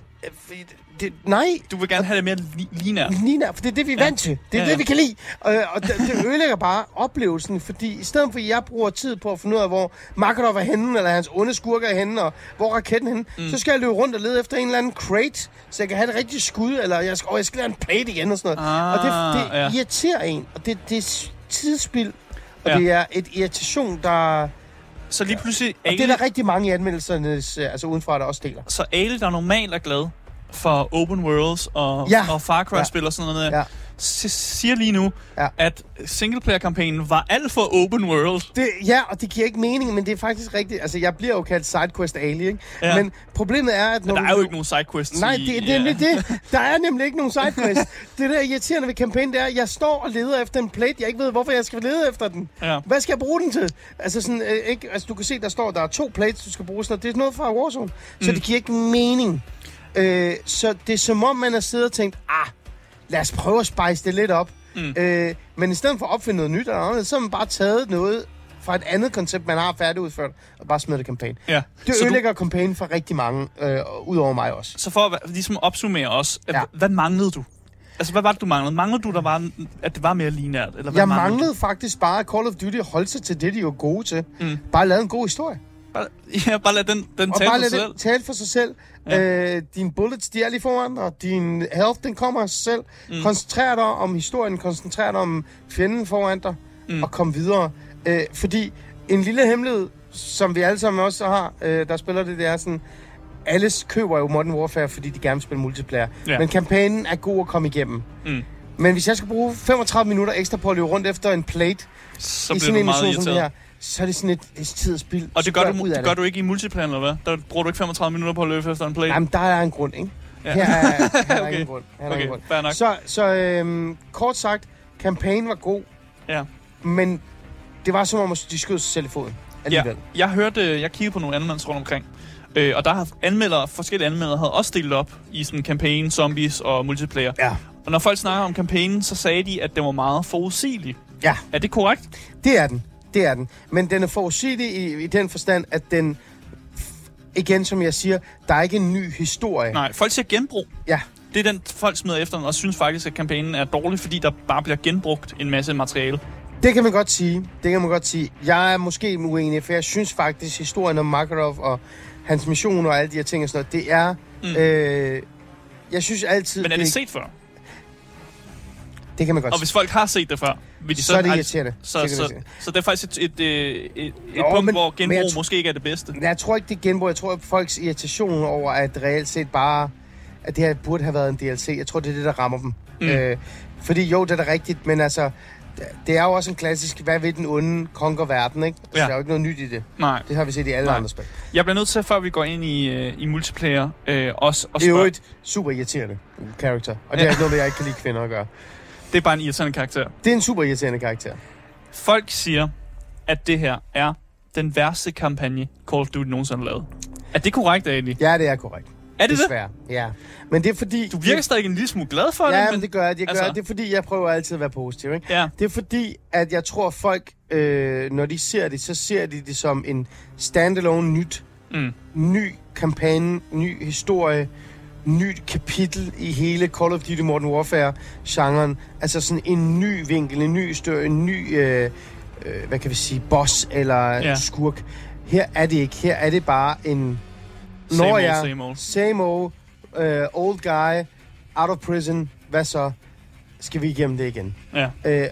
det, nej, Du vil gerne have det mere li- linært. Lige nær, for det er det, vi er Ja. vant til. Det er Ja, det, ja. vi kan lide. Og, og det, det ødelægger bare oplevelsen, fordi i stedet for, at jeg bruger tid på at finde ud af, hvor Makarov er henne, eller hans onde skurker er henne, og hvor raketten er henne, mm. så skal jeg løbe rundt og lede efter en eller anden crate, så jeg kan have det rigtige skud, eller jeg skal, åh, jeg skal lade en plate igen og sådan noget. Ah, og det, det ja. irriterer en, og det, det er tidsspil, og Ja. det er et irritation, der... Og Så lige pludselig, det Ali, er der rigtig mange i anmeldelserne, altså udenfra, der også deler. så Ali, der normalt er glad for open worlds og, Ja. og Far Cry-spil Ja. og sådan noget, Ja. siger lige nu, Ja. at singleplayer-kampagnen var alt for open world. Det, ja, og det giver ikke mening, men det er faktisk rigtigt. Altså, jeg bliver jo kaldt sidequest Ali, ikke? Ja. Men problemet er, at når Der du- er jo ikke nogen sidequests Nej, det, det er nemlig det. Der er nemlig ikke nogen sidequest. det der irriterende ved kampagnen, det er, at jeg står og leder efter en plate. Jeg ikke ved, hvorfor jeg skal lede efter den. Ja. Hvad skal jeg bruge den til? Altså, sådan, øh, ikke, altså du kan se, der står, der er to plates, du skal bruge. Sådan. Det er noget fra Warzone. Så Mm. det giver ikke mening. Øh, så det er som om, man har siddet og tænkt, ah, lad os prøve at spice det lidt op. Mm. Øh, men i stedet for at opfinde noget nyt eller andet, så har man bare taget noget fra et andet koncept, man har færdigudført, og bare smidt det kampagne. ja. Det så, du, ødelægger kampagnen for rigtig mange, øh, udover mig også. så for at ligesom opsummere os, Ja. hvad manglede du? Altså, hvad var det, du manglede? Manglede du, der var, at det var mere linært? Eller hvad Jeg manglede manglede faktisk bare, at Call of Duty holdt sig til det, de var gode til. Mm. Bare lave en god historie. Bare, ja, bare lad den, den Og tale bare for sig det selv. tale for sig selv. Ja. Øh, dine bullets, de er lige foran, og din health, den kommer af sig selv. Mm. Koncentrer dig om historien, koncentrer dig om fjenden foran dig, Mm. og kom videre. Øh, fordi en lille hemmelighed, som vi alle sammen også har, øh, der spiller det, det er sådan... Alle køber jo Modern Warfare, fordi de gerne vil spille multiplayer. Ja. Men kampagnen er god at komme igennem. Mm. Men hvis jeg skal bruge 35 minutter ekstra på at løbe rundt efter en plate, Så i bliver sådan en meget mission som det her, så er det sådan et, det er tid at spille. Og det gør, du, af det gør du ikke i multiplayer, eller hvad? Der bruger du ikke 35 minutter på at løbe efter en play? Jamen, der er en grund, ikke? Ja. Her er, her er Okay. ingen grund. Her er Okay, grund. fair nok. Så, så øhm, kort sagt, kampagnen var god. Ja. Men det var som om, at de skød sig selv i foden alligevel. Ja, jeg hørte, jeg kiggede på nogle anmeldelser rundt omkring, øh, og der har anmeldere, forskellige anmeldere havde også delt op i sådan campaign, zombies og multiplayer. Ja. Og når folk snakker om kampagnen, så sagde de, at den var meget forudsigelig. ja, Er det korrekt? det er den. Det er den. Men den er forudsigelig i, i den forstand, at den... Igen, som jeg siger, der er ikke en ny historie. Nej, folk siger genbrug. Ja, Det er den, folk smider efter den, og synes faktisk, at kampagnen er dårlig, fordi der bare bliver genbrugt en masse materiale. Det kan man godt sige. Det kan man godt sige. Jeg er måske uenig, for jeg synes faktisk, historien om Makarov og hans mission og alle de her ting og sådan noget, det er... Mm. Øh, jeg synes altid... Men er det set før? Det kan man godt Og hvis folk har set det før, vil de så... Så er det irriterende. Så, Det så, så, så det er faktisk et, et, et, et, et Jo, punkt, men- hvor men genbrug tr- måske ikke er det bedste. Jeg tror ikke, det er genbrug. Jeg tror, at folks irritation over, at reelt set bare... At det her burde have været en DLC. Jeg tror, det er det, der rammer dem. Mm. Øh, fordi jo, det er da rigtigt, men altså... Det er jo også en klassisk, hvad vil den onde konker verden, ikke? Altså, Ja. Der er jo ikke noget nyt i det. Nej. Det har vi set i alle Nej. andre spil. Jeg bliver nødt til, før vi går ind i, øh, i multiplayer, øh, også at Det er jo et super irriterende character. Og det Ja. er ikke noget jeg ikke kan lide kvinder at gøre. Det er bare en irriterende karakter. Det er en super irriterende karakter. Folk siger, at det her er den værste kampagne, Call of Duty nogensinde har lavet. Er det korrekt, Ali? Ja, det er korrekt. Er det det? Desværre. Ja. Men det er fordi... Du virker stadig en lille smule glad for Ja, det, men det gør jeg. jeg gør, altså- Det er fordi, jeg prøver altid at være positiv. Ikke? Ja, Det er fordi, at jeg tror, at folk, øh, når de ser det, så ser de det som en standalone nyt, mm. ny kampagne, ny historie, nyt kapitel i hele Call of Duty Modern Warfare-genren. Altså sådan en ny vinkel, en ny historie, en ny, øh, øh, hvad kan vi sige, boss eller Ja. skurk. Her er det ikke. Her er det bare en... Same Når old, jeg, same old. Same old, uh, old guy, out of prison. Hvad så? Skal vi igennem det igen? Ja. Øh,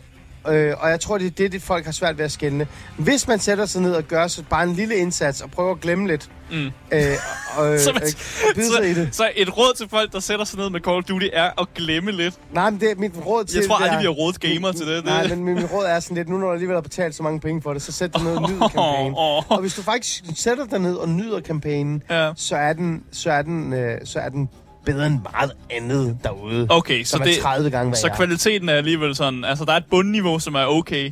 øh, og jeg tror, det er det, det, folk har svært ved at skælne. Hvis man sætter sig ned og gør så bare en lille indsats og prøver at glemme lidt, Mm. øh, øh, Så, øh, i så, det. så et råd til folk, der sætter sig ned med Call of Duty, er at glemme lidt. Nej, men det er mit råd til Jeg tror aldrig, vi har rådet gamer til det. Nej, men min råd er sådan lidt, nu når du alligevel har betalt så mange penge for det, så sæt dig ned og nyd kampagnen. Åh, Og hvis du faktisk sætter dig ned og nyder kampagnen, Ja. så er den, så er den, øh, så er den bedre end meget andet derude. Okay, så, det, er 30 gange så kvaliteten er alligevel sådan, altså der er et bundniveau, som er okay. Ja,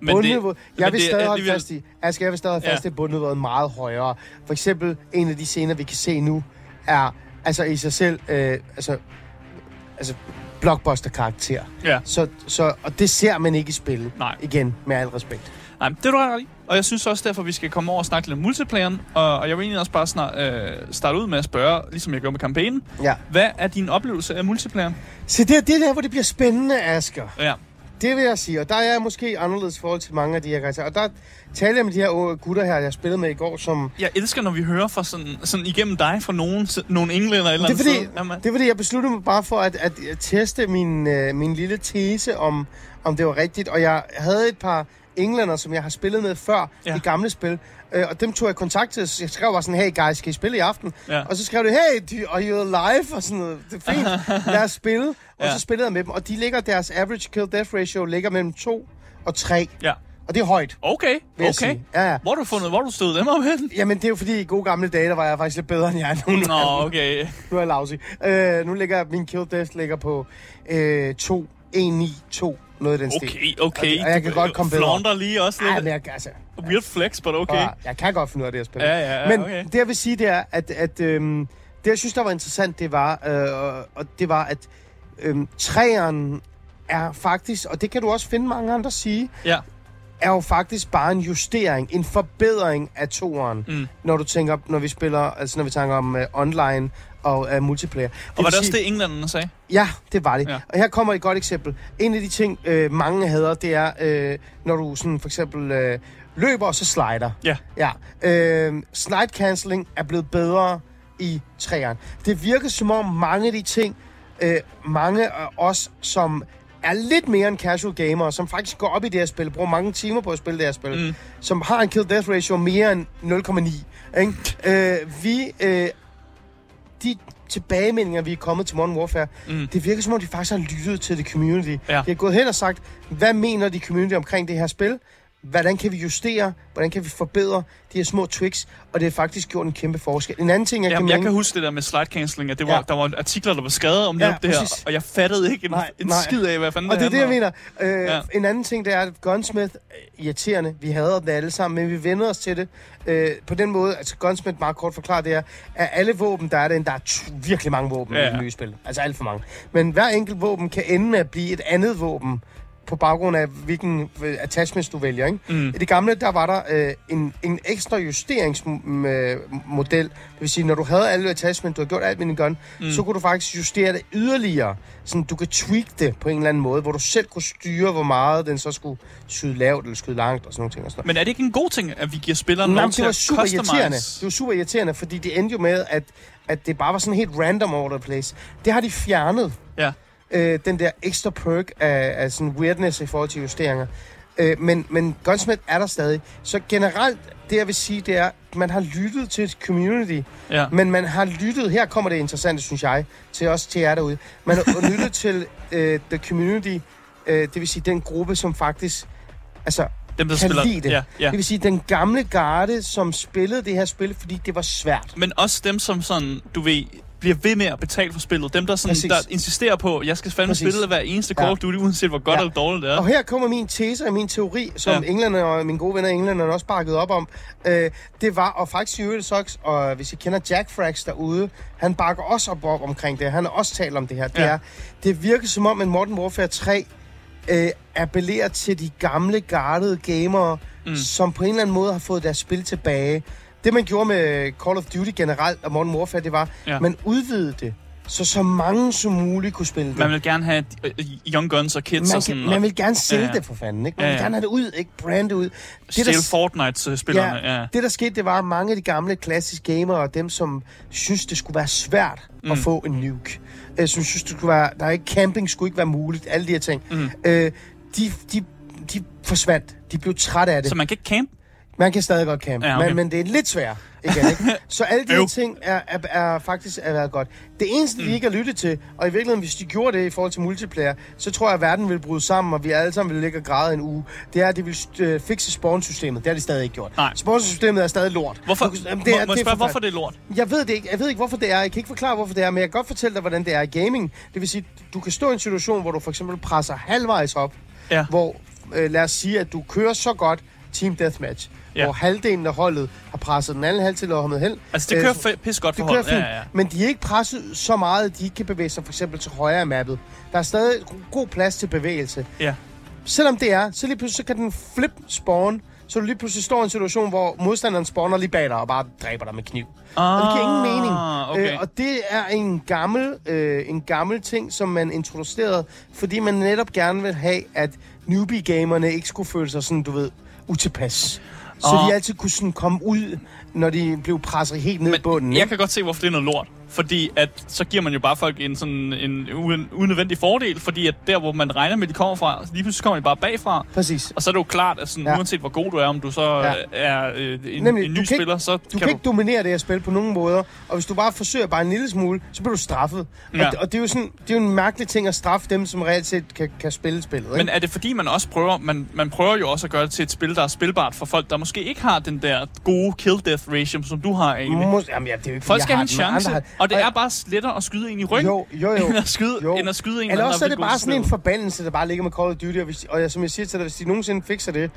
Men bundniveau. det- jeg men vil det er stadig holde fast i. Asger, jeg vil stadig holde Ja. fast i, at bundniveauet meget højere. For eksempel, en af de scener, vi kan se nu, er altså i sig selv, øh, altså, altså blockbuster-karakter. Ja. Så, så, og det ser man ikke i spil. Nej. Igen, med al respekt. Nej, det er du ret i. Og jeg synes også derfor, vi skal komme over og snakke lidt om multiplayeren. Og, og jeg vil egentlig også bare snart, øh, starte ud med at spørge, ligesom jeg gjorde med kampagnen. Ja. Hvad er din oplevelse af multiplayeren? Så det er det der, hvor det bliver spændende, Asger. Ja. Det vil jeg sige, og der er jeg måske anderledes i forhold til mange af de her karakterer. Og der taler jeg med de her gutter her, jeg spillede med i går, som... Jeg elsker, når vi hører fra sådan, sådan igennem dig fra nogen, nogle englænder eller Det er, fordi. Jamen, det er fordi, jeg besluttede mig bare for at, at, at teste min, øh, min lille tese om, om det var rigtigt. Og jeg havde et par englænder, som jeg har spillet med før Ja. i gamle spil. Øh, og dem tog jeg kontakt til. Jeg skrev bare sådan, hey guys, skal I spille i aften? Ja. Og så skrev de, hey, are you alive? Og sådan noget. Det er fint. Lad os spille. Og Ja. så spillede jeg med dem. Og de ligger, deres average kill death ratio ligger mellem 2 og 3. ja. Og det er højt, Okay, okay. Ja, ja. Hvor har du fundet, hvor du stødt dem op hen? Jamen, det er jo fordi, i gode gamle dage, der var jeg faktisk lidt bedre end jeg er nu. Nå, okay. Nu er jeg lousy. Øh, nu ligger min kill death ligger på øh, 2, 1, 9, 2, noget i den stil. Okay, okay. Og jeg kan Du, godt komme bedre. Flaunter lige også lidt. Ej, men jeg, altså, Weird flex, but okay. okay. jeg kan godt finde ud af det, jeg spiller. Ja, ja, ja, Men okay. det, jeg vil sige, det er, at, at øhm, det, jeg synes, der var interessant, det var, øh, og det var, at øhm, træeren er faktisk, og det kan du også finde mange andre sige, Ja. er jo faktisk bare en justering, en forbedring af toeren, Mm. når du tænker, når vi spiller, altså når vi tænker om uh, online og uh, multiplayer. Og vil var det sige- også det, englænderne sagde? Ja, det var det. Ja. Og her kommer et godt eksempel. En af de ting, øh, mange hader, det er, øh, når du sådan for eksempel øh, løber og så slider. Ja. Ja. Øh, slide cancelling er blevet bedre i træerne. Det virker som om mange af de ting, øh, mange af os, som er lidt mere end casual gamere, som faktisk går op i det her spil, bruger mange timer på at spille det her spil, mm. som har en kill-death ratio mere end 0,9. Ikke? øh, vi, øh, de tilbagemeldinger, vi er kommet til Modern Warfare, Mm. det virker som om, de faktisk har lyttet til det community. Ja. De har gået hen og sagt, hvad mener de community omkring det her spil? Hvordan kan vi justere, hvordan kan vi forbedre de her små tricks, og det har faktisk gjort en kæmpe forskel. En anden ting, jeg Jamen, kan jeg kan huske det der med slide cancelling, at det var, Ja. der var artikler, der var skrevet om Ja, det her, præcis. og jeg fattede ikke en, Nej, en nej. skid af, hvad fanden og det er det, jeg mener. Øh, Ja. En anden ting, det er, at Gunsmith, øh, irriterende, vi hader det alle sammen, men vi vender os til det. Øh, på den måde, altså Gunsmith, meget kort forklaret, det er, at alle våben, der er den, der er virkelig mange våben ja. i det nye spil. Altså alt for mange. Men hver enkelt våben kan ende med at blive et andet våben, på baggrund af, hvilken øh, attachments du vælger. Ikke? Mm. I det gamle, der var der øh, en, en ekstra justeringsmodel. Det vil sige, når du havde alle attachments, du havde gjort alt med din gun, mm. så kunne du faktisk justere det yderligere. Sådan, du kan tweak det på en eller anden måde, hvor du selv kunne styre, hvor meget den så skulle skyde lavt eller skyde langt og sådan nogle ting. Og sådan noget. Men er det ikke en god ting, at vi giver spilleren Nej, lov til det var at super irriterende. Det var super irriterende, fordi det endte jo med, at, at det bare var sådan helt random over the place. Det har de fjernet. Ja. Øh, den der ekstra perk af, af sådan weirdness i forhold til justeringer. Øh, men, men Gunsmith er der stadig. Så generelt, det jeg vil sige, det er, at man har lyttet til et community, Ja. men man har lyttet, her kommer det interessante, synes jeg, til os til jer derude. Man har lyttet til øh, the community, øh, det vil sige den gruppe, som faktisk altså, Dem, der kan spiller... lide det. Ja, ja. Det vil sige den gamle garde, som spillede det her spil, fordi det var svært. Men også dem, som sådan, du ved, bliver ved med at betale for spillet. Dem, der, sådan, Præcis. der insisterer på, at jeg skal fandme Præcis. spille hver eneste Call of Duty, uanset hvor godt Ja. eller dårligt det er. Og her kommer min tese og min teori, som Ja. ja. englænder og mine gode venner i England også bakket op om. Øh, det var, og faktisk i øvrigt Sox, og hvis I kender Jack Frax derude, han bakker også op, op omkring det. Han har også talt om det her. Det, Ja. er, det virker som om, at Modern Warfare 3 øh, appellerer til de gamle, gardede gamere, mm. som på en eller anden måde har fået deres spil tilbage. Det, man gjorde med Call of Duty generelt og Modern Warfare, det var, Ja. man udvidede det, så så mange som muligt kunne spille det. Man vil gerne have øh, young guns og kids Man, og sådan, man vil gerne sælge Ja, det for fanden, ikke? Man Ja, vil gerne have det ud, ikke? Brande ud. Det, der, stjæle Fortnite-spillerne. Ja, ja. det, der skete, det var, at mange af de gamle klassiske gamere, og dem, som synes, det skulle være svært mm. at få en nuke, øh, som synes, det skulle være, der er ikke camping skulle ikke være muligt, alle de her ting, Mm. øh, de, de, de forsvandt. De blev trætte af det. Så man kan ikke camp? Man kan stadig godt campe, Ja, okay. men, men det er lidt svært. Igen, ikke? Så alle de her ting er, er, er faktisk er været godt. Det eneste, mm. de ikke har lyttet til, og i virkeligheden, hvis de gjorde det i forhold til multiplayer, så tror jeg, at verden vil bryde sammen, og vi alle sammen vil ligge og græde en uge. Det er, at de vil øh, fikse spawn-systemet. Det har de stadig ikke gjort. Nej. Spawn-systemet er stadig lort. Hvorfor, Du Jamen, det er, må, må jeg spørge, hvorfor det er lort? Jeg ved det ikke. Jeg ved ikke, hvorfor det er. Jeg kan ikke forklare, hvorfor det er, men jeg kan godt fortælle dig, hvordan det er i gaming. Det vil sige, du kan stå i en situation, hvor du for eksempel presser halvvejs op, Ja. hvor øh, lad os sige, at du kører så godt Team Deathmatch, Ja. hvor halvdelen af holdet har presset den anden halvdel og med held. Altså, det Øh, kører f- pis godt for det holdet. fint, Ja, ja, ja. men de er ikke presset så meget, at de ikke kan bevæge sig for eksempel til højre af mappet. Der er stadig god plads til bevægelse. ja. Selvom det er, så lige pludselig så kan den flip spawn, så du lige pludselig står i en situation, hvor modstanderen spawner lige bag dig og bare dræber dig med kniv. Ah, Og det giver ingen mening. Okay. Øh, og det er en gammel, øh, en gammel ting, som man introducerede, fordi man netop gerne vil have, at newbie-gamerne ikke skulle føle sig sådan, du ved, utilpas. Så Og- de altid kunne sådan komme ud, når de blev presset helt ned i bunden. jeg ikke? kan godt se, hvorfor det er noget lort. Fordi at, så giver man jo bare folk en sådan en unødvendig fordel, fordi at der, hvor man regner med, de kommer fra, lige pludselig kommer de bare bagfra. Præcis. Og så er det jo klart, at sådan, ja. Uanset hvor god du er, om du så Ja. ja. er øh, en, Nemlig, en du ny kan ikke- spiller, så Du kan, kan ikke dominere det her spil på nogen måder, og hvis du bare forsøger bare en lille smule, så bliver du straffet. Ja. Og, det- og det er jo sådan, det er jo en mærkelig ting at straffe dem, som reelt set kan, kan spille spillet. Ikke? Men er det fordi, man også prøver, man, man prøver jo også at gøre det til et spil, der er spilbart for folk, der måske ikke har den der gode kill-death ratio, som du har egentlig. Mås- Jamen, ja, det er jo ikke, Folk skal have en chance, andre har- og det er bare lettere at skyde en i ryggen, Jo, jo, jo. end, at skyde, Jo. end at skyde en, Eller også er det bare sådan en forbandelse, der bare ligger med Call of Duty, og, hvis, og jeg, som jeg siger til dig, hvis de nogensinde fikser det,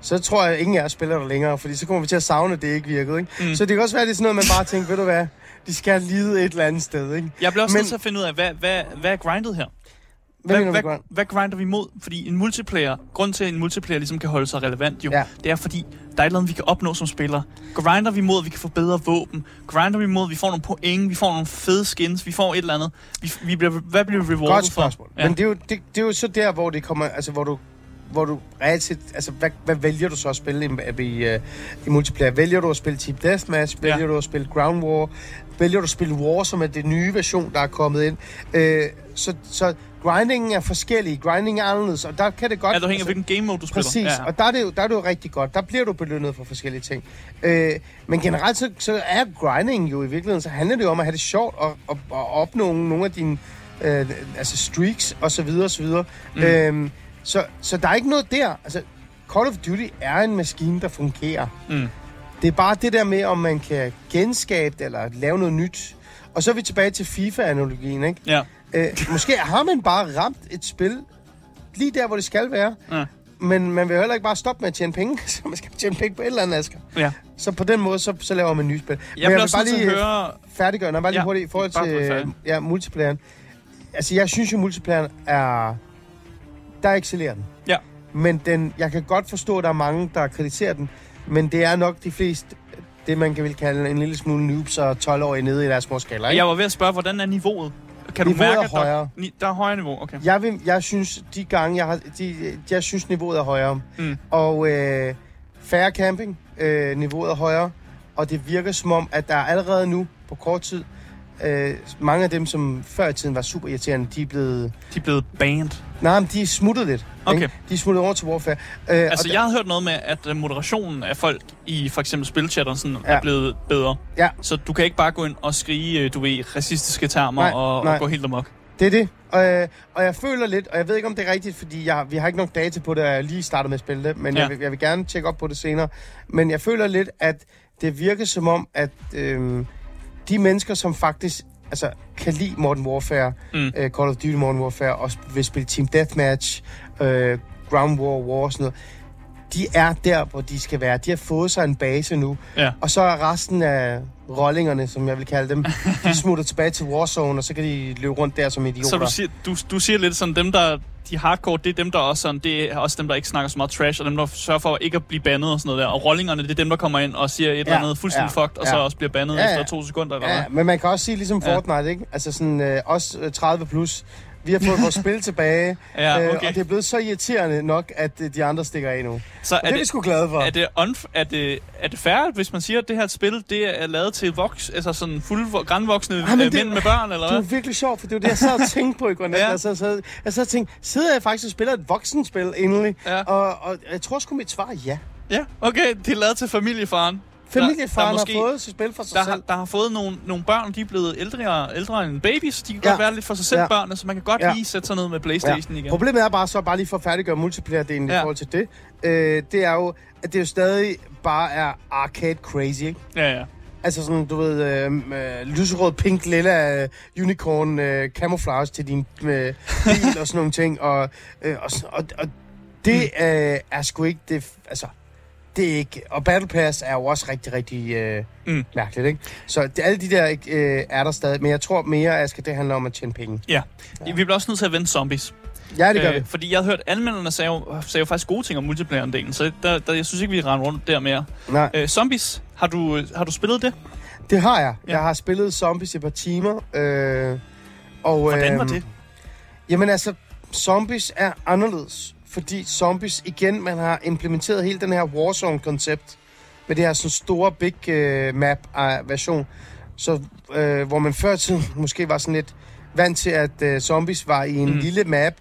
så tror jeg, at ingen af os spiller der længere, fordi så kommer vi til at savne, at det ikke virkede. Ikke? Mm. Så det kan også være, at det er sådan noget, man bare tænker, ved du hvad, de skal lide et eller andet sted. Ikke? Jeg bliver også Men- nødt til at finde ud af, hvad, hvad, hvad er grindet her? Hvad, hvad, hvad, hvad grinder vi imod? Fordi en multiplayer, grund til, at en multiplayer ligesom kan holde sig relevant, jo, Ja. det er fordi, der er et eller andet, vi kan opnå som spillere. Grinder vi imod, at vi kan få bedre våben? Grinder vi imod, at vi får nogle point? Vi får nogle fede skins? Vi får et eller andet? Vi, vi bliver, hvad bliver vi rewarded Godt spørgsmål. for? Ja. Men det er, jo, det, det er jo så der, hvor det kommer, altså hvor du hvor du reelt altså hvad, hvad vælger du så at spille i, i, uh, i multiplayer? Vælger du at spille Team Deathmatch? Vælger Ja. du at spille Ground War? Vælger du at spille War, som er det nye version, der er kommet ind? Uh, så, så grindingen er forskellig. Grinding er anderledes, og der kan det godt... Alt afhængig af, hvilken game mode du spiller. Præcis, ja. og der er, det jo, der er det jo rigtig godt. Der bliver du belønnet for forskellige ting. Øh, men generelt så, så er grinding jo i virkeligheden, så handler det jo om at have det sjovt og, og, og opnå nogle af dine øh, altså streaks og så videre og så videre. Mm. Øh, så, så der er ikke noget der. Altså, Call of Duty er en maskine, der fungerer. Mm. Det er bare det der med, om man kan genskabe det, eller lave noget nyt. Og så er vi tilbage til FIFA-analogien, ikke? Ja. Øh, måske har man bare ramt et spil lige der, hvor det skal være. Ja. Men man vil heller ikke bare stoppe med at tjene penge, så man skal tjene penge på et eller andet, Asger. ja. Så på den måde, så, så laver man nye spil. Jeg vil også lige høre... færdiggøre, når bare lige Ja, hurtigt i forhold bare til ja, multiplayeren. Altså, jeg synes jo, multiplayeren er... Der excellerer den. Ja. Men den, jeg kan godt forstå, at der er mange, der kritiserer den, men det er nok de fleste, det man kan vil kalde en lille smule noobs og 12-årige nede i deres små skaller, ikke? Jeg var ved at spørge, hvordan er niveauet? Kan du Niveauet mærke, er at der, højere. der er højere niveau? Okay. Jeg, vil, jeg synes, de gange, jeg har... De, jeg synes, niveauet er højere. Mm. Og øh, færre camping, øh, niveauet er højere. Og det virker som om, at der er allerede nu, på kort tid, øh, mange af dem, som før i tiden var super irriterende, de er blevet... De er blevet banned. Nej, men de er smuttet lidt. Okay. Ikke? De er smuttet over til Warfare. Øh, Altså, og jeg har hørt noget med, at øh, moderationen af folk i for eksempel spilchatter sådan, Ja. er blevet bedre. Ja. Så du kan ikke bare gå ind og skrige, øh, du ved, racistiske termer Nej, og, nej. og gå helt amok. Det er det. Og, øh, og jeg føler lidt, og jeg ved ikke, om det er rigtigt, fordi jeg, vi har ikke nok data på det, og jeg lige startet med at spille det, men Ja. ja. jeg, vil, jeg vil gerne tjekke op på det senere. Men jeg føler lidt, at det virker som om, at øh, de mennesker, som faktisk altså, kan lide Modern Warfare, Mm. øh, Call of Duty Modern Warfare, og vil spille Team Deathmatch, øh, Ground War, War og sådan noget, de er der, hvor de skal være. De har fået sig en base nu, Ja. og så er resten af rollingerne, som jeg vil kalde dem, de smutter tilbage til Warzone, og så kan de løbe rundt der som idioter. Så du siger, du, du siger lidt sådan, dem der, de hardcore, det er dem, der også sådan, det er også dem, der ikke snakker så meget trash, og dem, der sørger for ikke at blive bandet og sådan noget der. Og rollingerne, det er dem, der kommer ind og siger et eller andet fuldstændig ja, fucked, og så ja. også bliver bandet Ja, ja. efter to sekunder, eller Ja, hvad? men man kan også sige ligesom Ja. Fortnite, ikke? Altså sådan, øh, øh, 30 plus, vi har fået vores spil tilbage, Ja, øh, okay. og det er blevet så irriterende nok, at øh, de andre stikker af nu. Så er det er vi sgu glade for. er det, unf- er det, er det fair, hvis man siger, at det her spil, det er lavet til voks, altså sådan fulde grænvoksne Ah, men øh, det- mænd med børn, eller Det er hvad? virkelig sjovt, for det var det, jeg sad og tænkte på i går nat. Ja. ja. Jeg sad, sad, jeg sad og tænkte, sidder jeg faktisk og spiller et voksenspil endelig? Ja. Og, og jeg tror sgu mit svar er ja. Ja, okay, det er lavet til familiefaren. Familiefaren der måske- har fået sit spil for sig Der selv. har, der har fået nogle, nogle børn, de er blevet ældre, ældre end babies. De kan Ja. godt være lidt for sig selv, Ja. børnene, så man kan godt Ja. lige sætte sig ned med Playstation igen. Problemet er bare så, bare lige for at færdiggøre multiplayer-delen Ja. i forhold til det, øh, det er jo, at det jo stadig bare er arcade crazy, ikke? Ja, ja. Altså sådan, du ved, øh, øh, lyserød, pink, lilla, øh, unicorn, øh, camouflage til din øh, bil og sådan nogle ting. Og, øh, og, og, og det øh, er sgu ikke det, altså, det er ikke, og Battle Pass er jo også rigtig, rigtig øh, Mm. mærkeligt, ikke? Så det, alle de der øh, er der stadig, men jeg tror mere, at det handler om at tjene penge. ja. Vi bliver også nødt til at vende zombies. Ja, det gør Øh, vi. fordi jeg har hørt, at anmelderne sagde jo, sagde jo faktisk gode ting om multiplayer-delen, så der, der, jeg synes ikke, vi render rundt der mere. Nej, Øh, zombies, har du, øh, har du spillet det? det har jeg. Ja. Jeg har spillet Zombies i et par timer. Øh, og, Hvordan var øhm, det? Jamen altså, zombies er anderledes. Fordi zombies, igen, man har implementeret hele den her Warzone-koncept. Med det her sådan store big uh, map-version. Så øh, hvor man før tiden måske var sådan lidt vant til, at øh, zombies var i en Mm. lille map,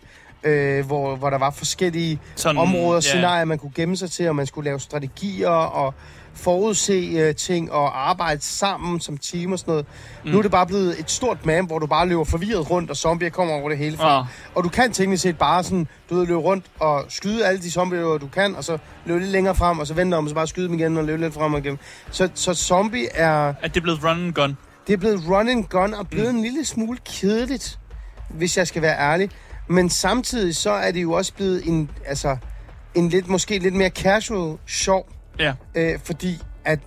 øh, hvor, hvor der var forskellige Sådan, områder, ja. scenarier, man kunne gemme sig til, og man skulle lave strategier og forudse øh, ting og arbejde sammen som team og sådan noget. Mm. Nu er det bare blevet et stort map, hvor du bare løber forvirret rundt, og zombier kommer over det hele fra. Ah, Og du kan teknisk set bare sådan, du ved, løbe rundt og skyde alle de zombier, du kan, og så løbe lidt længere frem, og så vente om, og så bare skyde dem igen og løbe lidt frem og igen. Så, så zombie er, at det er blevet run and gun. det er blevet run and gun og blevet mm. en lille smule kedeligt, hvis jeg skal være ærlig. Men samtidig så er det jo også blevet en, altså, en lidt, måske lidt mere casual sjov, Ja. øh, fordi at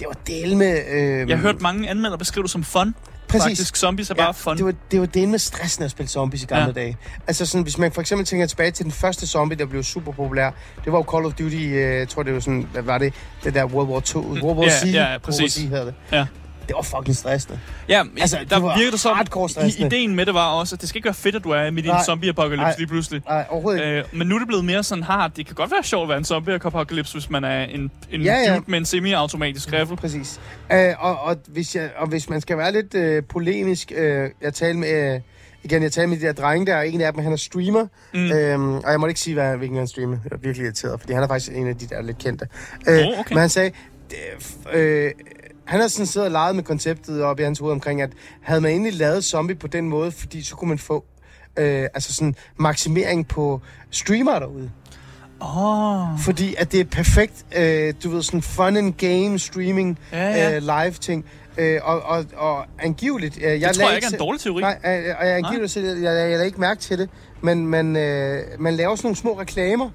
det var del med... Øh, Jeg har hørt mange anmeldere beskrive det som fun. præcis. Faktisk, zombies er bare fun. Det var, det var det med stressen at spille zombies i gamle Ja. ja. dage. Altså sådan, hvis man for eksempel tænker tilbage til den første zombie, der blev super populær, det var jo Call of Duty, øh, jeg tror det var sådan, hvad var det? Det der World War 2, World War Mm. Ja, ja, World præcis. War hedder det. Ja. Det var fucking stressende. Ja, Altså, der det var virker det som, hardcore stressende. ideen med det var også, at det skal ikke være fedt, at du er midt i en zombie-apokalypse lige pludselig. Nej, overhovedet ikke. Øh, men nu er det blevet mere sådan, haha, det kan godt være sjovt at være en zombie-apokalypse, hvis man er en, en Ja, ja. dude med en semi-automatisk riffel. Præcis. Øh, og, og, hvis jeg, og hvis man skal være lidt øh, polemisk, øh, jeg talte med... Øh, Igen, jeg talte med de der drenge der, en af dem, han er streamer. Mm. Øhm, og jeg måtte ikke sige, hvad, hvilken han streamer. Jeg er virkelig irriteret, fordi han er faktisk en af de der lidt kendte. Øh, Åh, okay. Men han sagde, det, øh, han har sådan siddet og leget med konceptet op i hans hoved omkring, at havde man egentlig lavet zombie på den måde, fordi så kunne man få øh, altså sådan maksimering på streamer derude. Oh. Fordi at det er perfekt, øh, du ved, sådan fun and game streaming Ja, ja. øh, live ting. Øh, og, og, og angiveligt... Øh, jeg Det tror jeg ikke er en dårlig teori. Nej, øh, og jeg angiveligt, jeg, jeg, jeg lagde ikke mærke til det, men man, øh, man laver sådan nogle små reklamer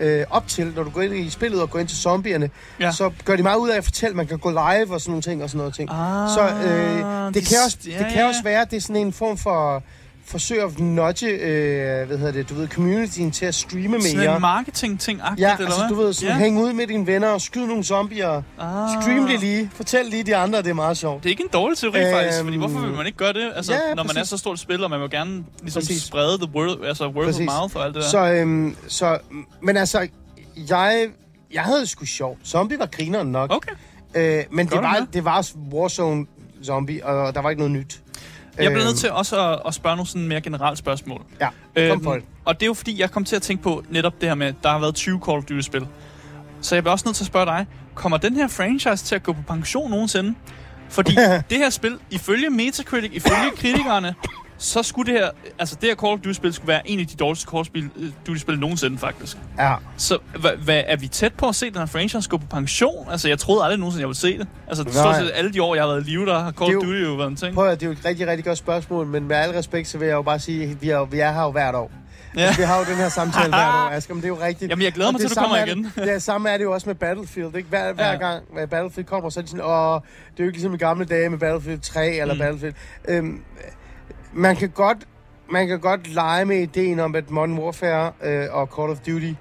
øh, op til, når du går ind i spillet og går ind til zombierne, Ja. ja. så gør de meget ud af at fortælle, at man kan gå live og sådan nogle ting og sådan noget ting. Ah, så øh, det, de kan også, s- det ja, kan ja, også være, at det er sådan en form for forsøg at nudge, øh, hvad hedder det, du ved, communityen til at streame Sådan mere. en marketing-ting-agtigt, Ja, eller altså du ved, sådan ja. hænge ud med dine venner og skyde nogle zombier. Ah. Stream det lige. Fortæl lige de andre, det er meget sjovt. Det er ikke en dårlig teori, Øhm, faktisk, fordi hvorfor vil man ikke gøre det? Altså, ja, når man er så stort et spil, og man vil gerne ligesom Præcis. sprede the word, altså word Præcis. of mouth og alt det der. Så, øhm, så, men altså, jeg, jeg havde det sgu sjovt. Zombie var grineren nok. Okay. Øh, men det Godt var, med. det var Warzone zombie, og der var ikke noget nyt. Jeg bliver Øhm, nødt til også at, at spørge nogle sådan mere generelle spørgsmål. Ja, kom det. og det er jo fordi, jeg kom til at tænke på netop det her med, at der har været 20 Call of Duty-spil. Så jeg bliver også nødt til at spørge dig, kommer den her franchise til at gå på pension nogensinde? Fordi det her spil, ifølge Metacritic, ifølge kritikerne, så skulle det her, altså det her Call of Duty-spil skulle være en af de dårligste Call of Duty-spil nogensinde, faktisk. Ja. Så hvad, hvad, er vi tæt på at se den her franchise gå på pension? Altså, jeg troede aldrig nogensinde, jeg ville se det. Altså, Nej. stort set alle de år, jeg har været i live, der har Call Det of Duty jo været en ting. Prøv at, det er jo et rigtig, rigtig godt spørgsmål, men med al respekt, så vil jeg jo bare sige, at vi er, vi er her jo hvert år. Ja. Ja. Vi har jo den her samtale hvert år, Asger, men det er jo rigtigt. Jamen, jeg glæder mig det til, du kommer er igen. Det, det samme er det jo også med Battlefield, ikke? Hver, hver Ja. gang at Battlefield kommer, så er de sådan, åh, det er jo ikke ligesom i gamle dage med Battlefield 3 eller mm. Battlefield. Øhm, man kan godt man kan godt lege med ideen om, at Modern Warfare øh, og Call of Duty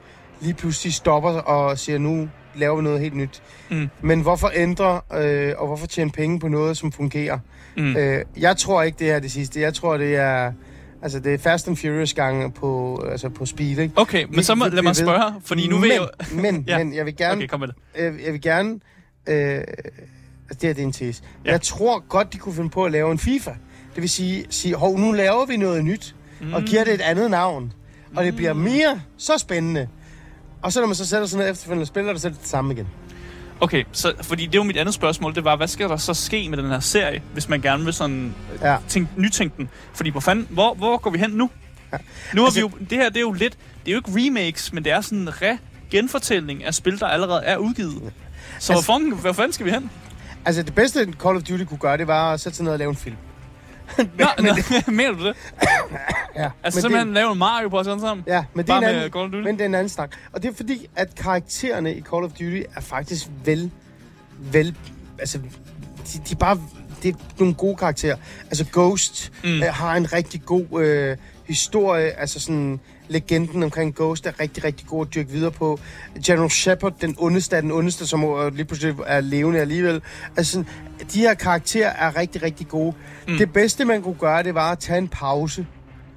lige pludselig stopper og siger, nu laver vi noget helt nyt. Mm. Men hvorfor ændre, øh, og hvorfor tjene penge på noget, som fungerer? Mm. Øh, jeg tror ikke, det er det sidste. Jeg tror, det er... Altså, det er Fast and Furious gange på, altså på speed, ikke? Okay, men Vi- så må, vi lad mig bliver ved. spørge, fordi nu men, vil jeg. Men, Ja. men jeg vil gerne... Okay, kom med det. øh, jeg vil gerne... Øh, altså, det her det er en tese. Ja. Jeg tror godt, de kunne finde på at lave en FIFA. Det vil sige, sige hov, nu laver vi noget nyt, mm. og giver det et andet navn. Og det bliver mere så spændende. Og så når man så sætter sig ned efterfølgende og spiller det, så er det det samme igen. Okay, så, fordi det var mit andet spørgsmål, det var, hvad skal der så ske med den her serie, hvis man gerne vil sådan Ja. tænke, nytænke den? Fordi hvor fanden, hvor, hvor går vi hen nu? Ja. Nu har Altså- vi jo, det her det er jo lidt, det er jo ikke remakes, men det er sådan en re-genfortælling af spil, der allerede er udgivet. Så Altså- hvor, fanden, hvor fanden skal vi hen? Altså, det bedste Call of Duty kunne gøre, det var at sætte sig ned og lave en film. Nå, nå, mener du det? Ja, Altså men simpelthen det, lave en Mario på sådan sammen? ja, men det, er en anden, Call of Duty? men det er en anden snak. Og det er fordi, at karaktererne i Call of Duty er faktisk vel... vel altså, de, de er bare... Det er nogle gode karakterer. Altså, Ghost Mm. øh, har en rigtig god øh, historie. Altså, sådan... Legenden omkring Ghost er rigtig, rigtig god at dyrke videre på. General Shepard, den ondeste af den ondeste, som lige pludselig er levende alligevel. Altså, de her karakterer er rigtig, rigtig gode. Mm. Det bedste, man kunne gøre, det var at tage en pause.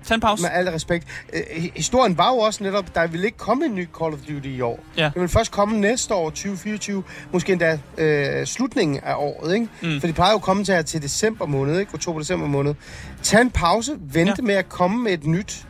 Tag en pause. Med al respekt. Øh, hi- historien var jo også netop, der vil ikke komme en ny Call of Duty i år. Ja. Det vil først komme næste år, 2024, måske endda øh, slutningen af året, ikke? Mm. For de plejer jo at komme til her til december måned, ikke? Oktober-december måned. Tag en pause, vente Ja. med at komme med et nyt.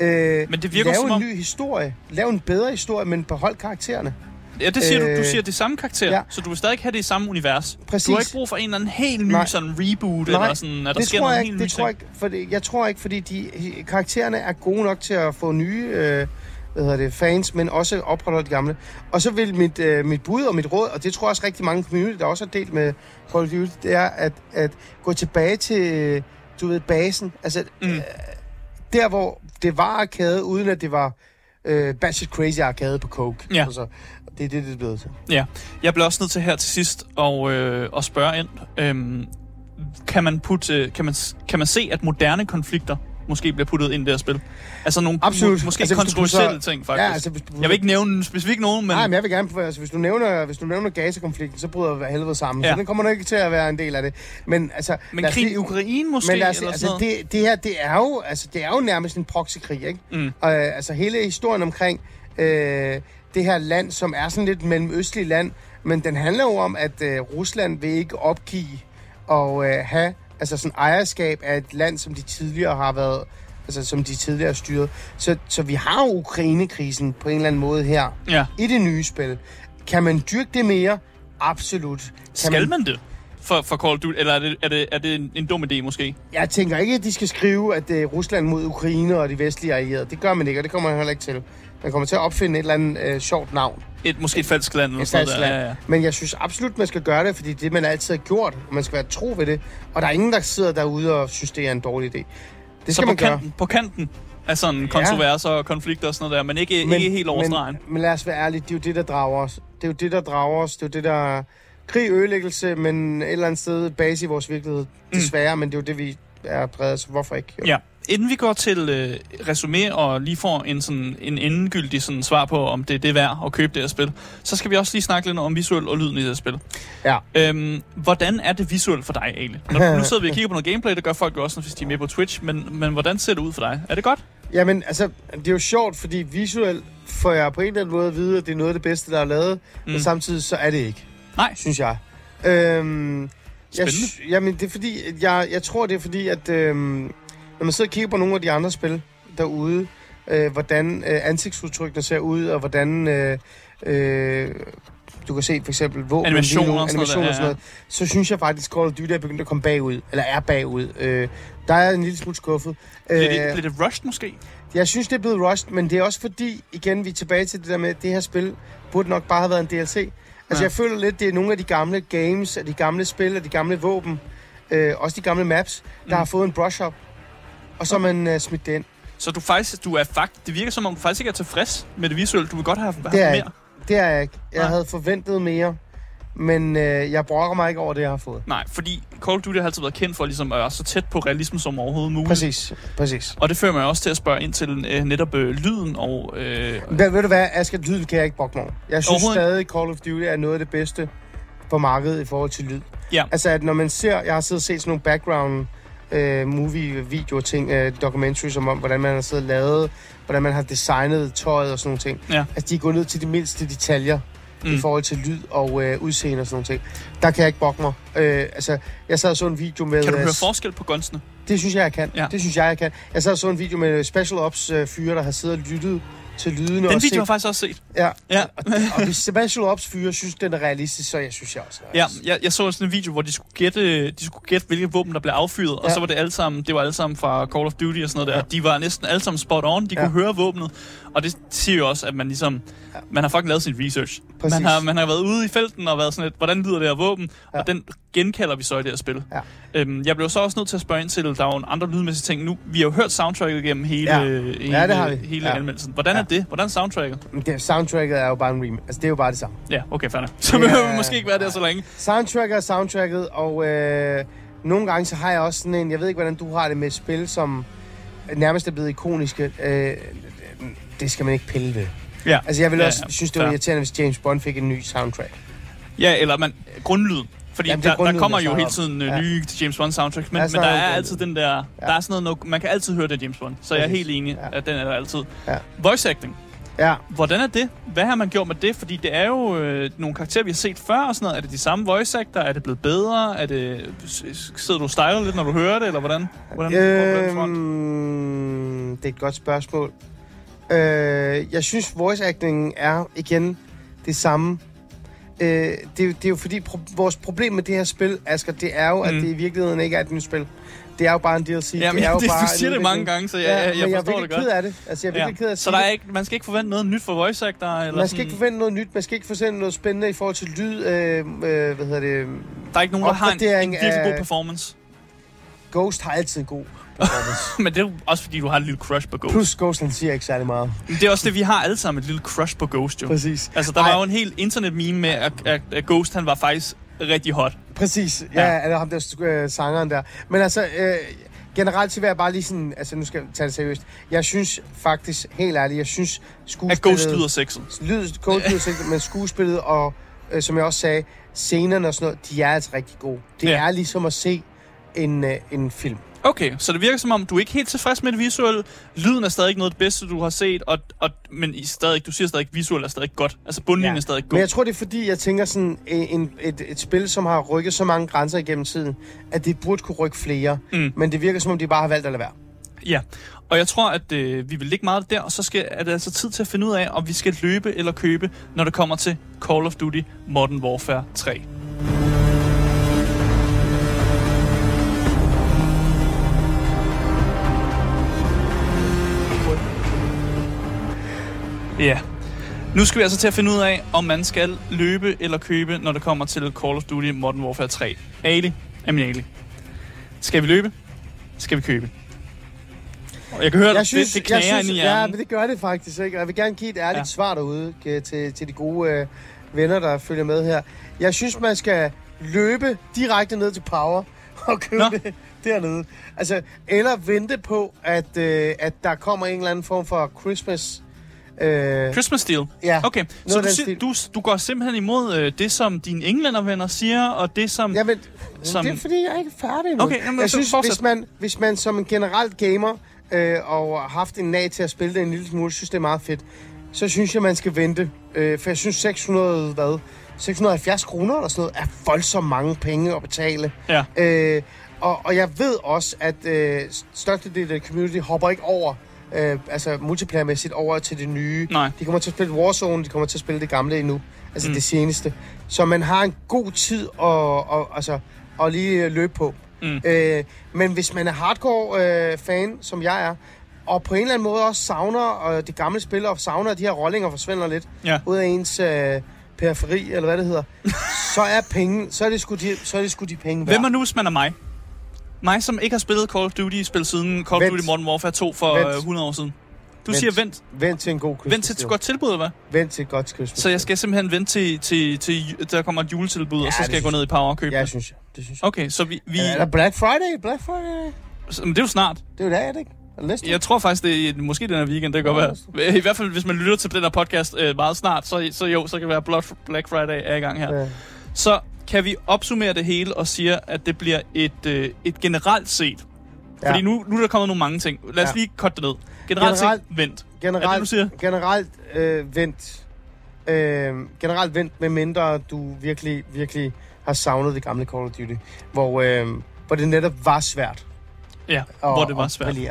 Øh, Men det virker lave som en om- ny historie. Lav en bedre historie, men behold karaktererne. Ja, det siger øh, du. Du Øh, siger det samme karakter, ja. så du vil stadig have det i samme univers. Præcis. Du har ikke brug for en eller anden helt ny Nej. sådan reboot, Nej, eller sådan, at der det sker noget helt ikke, det nyt tror jeg ikke, for det, jeg tror ikke, fordi de karaktererne er gode nok til at få nye øh, hvad hedder det, fans, men også opretholde de gamle. Og så vil mit, øh, mit bud og mit råd, og det tror jeg også rigtig mange community, der også har delt med Call of Duty, det er at, at gå tilbage til, du ved, basen. Altså, mm. øh, der hvor det var arcade, uden at det var øh, Batshit Crazy arcade på Coke. Ja. Altså, det er det, det er blevet til. Ja, jeg bliver også nødt til her til sidst og, øh, at spørge ind. Øhm, kan, man putte, kan, man, kan man se, at moderne konflikter måske bliver puttet ind i det her spil? Altså nogle Absolut. Må, måske Altså, kontroversielle putter- ting, faktisk. Ja, altså, hvis du, jeg vil ikke nævne specifikt nogen, men... Nej, men jeg vil gerne... Altså, hvis du nævner, hvis du nævner Gaza-konflikten, så bryder helvede sammen. Ja. Så den kommer nok ikke til at være en del af det. Men altså... men krig i Ukraine måske, Men lad os, eller altså, sådan noget? det, det her, det er jo, altså, det er jo nærmest en proxykrig, ikke? Mm. Og, øh, altså, hele historien omkring øh, det her land, som er sådan lidt mellemøstlig land, men den handler jo om, at øh, Rusland vil ikke opgive og øh, have altså sådan ejerskab af et land, som de tidligere har været, altså som de tidligere har styret. Så, så vi har jo Ukraine-krisen på en eller anden måde her Ja. i det nye spil. Kan man dyrke det mere? Absolut. Kan Skal man det? For, for Call of Duty, eller er det, er det, er det en, en dum idé måske? Jeg tænker ikke, at de skal skrive, at det er Rusland mod Ukraine og de vestlige allierede. Det gør man ikke, og det kommer man heller ikke til. Man kommer til at opfinde et eller andet øh, sjovt navn. Et, måske et falsk land eller Et sådan falsk land. Ja, ja. Men jeg synes absolut, man skal gøre det, fordi det man altid har gjort, og man skal være tro ved det. Og der er ingen, der sidder derude og synes, det er en dårlig idé. Det Så skal på man gøre. kanten, på kanten af sådan kontroverser og konflikter og sådan noget der, men ikke, men, ikke helt over stregen. Men, men lad os være ærlige, det er jo det, der drager os. Det er jo det, der drager os. Det er jo det, der... Krig, ødelæggelse, men et eller andet sted base i vores virkelighed. Desværre, men det er jo det, vi er præget, så hvorfor ikke? Jo. Ja. Inden vi går til øh, resume og lige får en, sådan, en endegyldig sådan, svar på, om det, det er værd at købe det her spil, så skal vi også lige snakke lidt om visuel og lyden i det her spil. ja. Øhm, hvordan er det visuelt for dig, Ali? Når, nu sidder vi og kigger på noget gameplay, det gør folk jo også, hvis de er med på Twitch, men, men hvordan ser det ud for dig? Er det godt? Jamen, altså, det er jo sjovt, fordi visuelt får jeg på en eller anden måde at vide, at det er noget af det bedste, der er lavet, mm. men samtidig så er det ikke, Nej. synes jeg. Øhm, jeg Spændende. sy- jamen, det er fordi, jeg, jeg tror, det er fordi, at øhm, når man sidder og kigger på nogle af de andre spil derude, øh, hvordan øh, ansigtsudtrykkene ser ud, og hvordan øh, øh, du kan se for eksempel våben, Animationer lige nu, og sådan noget animationer og sådan noget, så synes jeg faktisk, at Call of Duty er begyndt at komme bagud, eller er bagud. Øh, der er jeg en lille smule skuffet. Bliver Øh, det, bliver det rushed måske? jeg synes, det er blevet rushed, men det er også fordi, igen, vi er tilbage til det der med, at det her spil burde nok bare have været en DLC. Altså, Ja. jeg føler lidt, det er nogle af de gamle games, af de gamle spil, af de gamle våben, øh, også de gamle maps, der Mm. har fået en brush-up, og så har man øh, smidt det ind. Så du faktisk, du er fakt, det virker som om, du faktisk ikke er tilfreds med det visuelle. Du vil godt have, have Det er mere. ikke. Det er jeg ikke. Jeg Nej. havde forventet mere, men øh, jeg brokker mig ikke over det, jeg har fået. Nej, fordi Call of Duty har altid været kendt for ligesom at være så tæt på realisme som overhovedet muligt. Præcis, præcis. Og det fører mig også til at spørge ind til øh, netop øh, lyden og... Øh, Hvad, ved du hvad, Asger, lyden kan jeg ikke brokke mig over. Jeg synes stadig, Call of Duty er noget af det bedste på markedet i forhold til lyd. Ja. Altså, at når man ser, jeg har siddet og set sådan nogle background øh, movie-video ting, øh, documentaries om, om, hvordan man har siddet og lavet, hvordan man har designet tøjet og sådan nogle ting. Ja. Altså, de er gået ned til de mindste detaljer mm. i forhold til lyd og øh, udseende og sådan nogle ting. Der kan jeg ikke brokke mig. Øh, altså, jeg sad og så en video med... kan du øh, høre forskel på gunsene? det synes jeg, jeg kan. Ja. Det synes jeg, jeg kan. Jeg sad og så en video med Special Ops øh, fyre, der har siddet og lyttet til lydene. Den og video set, har jeg faktisk også set. Ja, Ja. og hvis Special Ops fyre synes, den er realistisk, så jeg synes jeg også. Ja, jeg, jeg så sådan en video, hvor de skulle gætte, de skulle gætte hvilke våben, der blev affyret, og Ja. så var det alle sammen, det var alle sammen fra Call of Duty og sådan noget der. Ja. De var næsten alle sammen spot on, de Ja. kunne høre våbnet, og det siger jo også, at man ligesom, man har fucking lavet sin research. Præcis. Man har, man har været ude i felten og været sådan lidt, hvordan lyder det her våben, Ja. og den genkalder vi så i det her spil. Ja. Øhm, jeg blev så også nødt til at spørge ind til, der er jo en andre lydmæssige ting nu. Vi har jo hørt soundtracket igennem hele, Ja. hele, Ja, det har vi. hele Ja. anmeldelsen. Hvordan Ja. er det? Hvordan er soundtracket? Det, soundtracket er jo bare en remake. Altså, det er jo bare det samme. Ja, okay, nok. Så Ja. behøver vi måske ikke være der så længe. Soundtracket er soundtracket, og øh, nogle gange så har jeg også sådan en... Jeg ved ikke, hvordan du har det med et spil, som nærmest er blevet ikoniske. Øh, det skal man ikke pille ved. Ja. Altså, jeg ville Ja, også ja, synes, det var fair. irriterende, hvis James Bond fik en ny soundtrack. Ja, eller man, grundlyden. Fordi Jamen, er der, der kommer der jo hele tiden ja. Ja. nye James Bond soundtracks, men, Ja, men der er altid den der, ja. der er sådan noget, man kan altid høre det James Bond. Så jeg er helt enig, Ja. at den er der altid. Ja. Voice acting. Ja, Hvordan er det? Hvad har man gjort med det? Fordi det er jo øh, nogle karakterer, vi har set før og sådan noget. Er det de samme voice actor? Er det blevet bedre? Er det, sidder du og lidt, når du hører det, eller hvordan? hvordan øhm, det er et godt spørgsmål. Øh, jeg synes, voice acting er igen det samme. Øh, det, er jo- det er jo fordi, pro- vores problem med det her spil, Asger, det er jo, at Mm. det i virkeligheden ikke er et nyt spil. Det er jo bare en DLC. Jamen, det er jo det, bare du siger det mange gange, så jeg, Ja, jeg, jeg, men jeg er forstår det godt. ked af det. Altså, jeg er virkelig ked af at Så der det. er ikke, man skal ikke forvente noget nyt for voice actor? Eller Man skal sådan, ikke forvente noget nyt. Man skal ikke forvente noget spændende i forhold til lyd. Øh, øh, hvad hedder det? Der er ikke nogen, der har en, en virkelig god af- performance. Ghost har altid god. Men det er jo også, fordi du har et lille crush på Ghost. Plus Ghost, han siger ikke særlig meget. Men Det er også det, vi har alle sammen et lille crush på Ghost, jo. Præcis. Altså, der Ej. var jo en helt internet-meme med, at, at, at Ghost, han var faktisk rigtig hot. Præcis, ja, Ja. eller ham der øh, sangeren der. Men altså, øh, generelt så vil jeg bare lige sådan, altså nu skal jeg tage det seriøst. Jeg synes faktisk, helt ærligt, jeg synes At skuespillet... Ghost lyder sexet. Lyd, Ghost lyder sikkert, men skuespillet og, øh, som jeg også sagde, scenerne og sådan noget, de er altså rigtig gode. Det ja. er ligesom at se en, øh, en film. Okay, så det virker som om, du er ikke helt tilfreds med det visuelle. Lyden er stadig ikke noget af det bedste, du har set, og, og, men I stadig, du siger stadig, at visuelt er stadig godt. Altså bundlinjen ja. er stadig god. Men jeg tror, det er fordi, jeg tænker sådan, en, et, et spil, som har rykket så mange grænser igennem tiden, at det burde kunne rykke flere. Mm. Men det virker som om, de bare har valgt at lade være. Ja, og jeg tror, at øh, vi vil ligge meget der, og så skal, er det altså tid til at finde ud af, om vi skal løbe eller købe, når det kommer til Call of Duty Modern Warfare 3. Ja. Nu skal vi altså til at finde ud af, om man skal løbe eller købe, når det kommer til Call of Duty Modern Warfare 3. Ali, Amin Ali. Skal vi løbe? Skal vi købe? Jeg kan høre, Jeg synes, det, det knager jeg synes, i ja, hjernen. men det gør det faktisk ikke. Og jeg vil gerne give et ærligt Ja. ja. svar derude øh, til, til de gode øh, venner, der følger med her. Jeg synes, man skal løbe direkte ned til Power og købe Nå. det dernede. Altså, eller vente på, at, øh, at der kommer en eller anden form for Christmas... Øh, Christmas deal? ja, Okay, så du, stil. du, du går simpelthen imod øh, det, som dine englændervenner siger, og det, som... Ja, men, Som- som... det er fordi, jeg er ikke færdig nu. Okay, jamen, jeg så synes, fortsæt. hvis man, hvis man som en generelt gamer øh, og har haft en nag til at spille det en lille smule, synes det er meget fedt, så synes jeg, man skal vente. Øh, for jeg synes 600, hvad? 670 kroner eller sådan noget, er voldsomt mange penge at betale. Ja. Øh, og, og jeg ved også, at øh, størstedelen af community hopper ikke over, øh, altså multiplayermæssigt over til det nye. Nej. De kommer til at spille Warzone, de kommer til at spille det gamle endnu. Altså Mm. det seneste. Så man har en god tid at, og, altså, at lige øh, løbe på. Mm. Øh, men hvis man er hardcore øh, fan, som jeg er, og på en eller anden måde også savner øh, de gamle spil, og savner, at de her rollinger forsvinder lidt Ja. ud af ens øh, periferi, eller hvad det hedder, så er penge, så er det sgu de, så er det sgu de penge værd. Hvem er nu, hvis man er mig? Mig, som ikke har spillet Call of Duty-spil siden Call of Vent. Duty Modern Warfare 2 for Vent. øh, 100 år siden. Du Vent. siger vent. Vent til en god Christmas Vent til et godt tilbud, eller hvad? Vent til et godt Christmas Så jeg skal simpelthen vente til, til, til der kommer et juletilbud, ja, og så skal jeg gå ned i Power og købe Ja, det. synes jeg. Det synes jeg. Okay, så vi... vi Er der Black Friday? Black Friday? så- men det er jo snart. Det er jo er det ikke? Næste? Jeg tror faktisk, det er måske den her weekend, det kan godt være. I hvert fald, hvis man lytter til den her podcast øh, meget snart, så, så jo, så kan det være Black Friday er i gang her. Ja. Så kan vi opsummere det hele og sige, at det bliver et, øh, et generelt set. Ja. Fordi nu, nu er der kommet nogle mange ting. Lad os Ja. lige korte det ned. Generelt, Generelt- set, vent. Generelt, Er det, du siger? Generelt øh, vent. Øh, generelt vent, med mindre du virkelig, virkelig har savnet det gamle Call of Duty. Hvor, øh, hvor det netop var svært. Ja, at- hvor det var svært. Yes.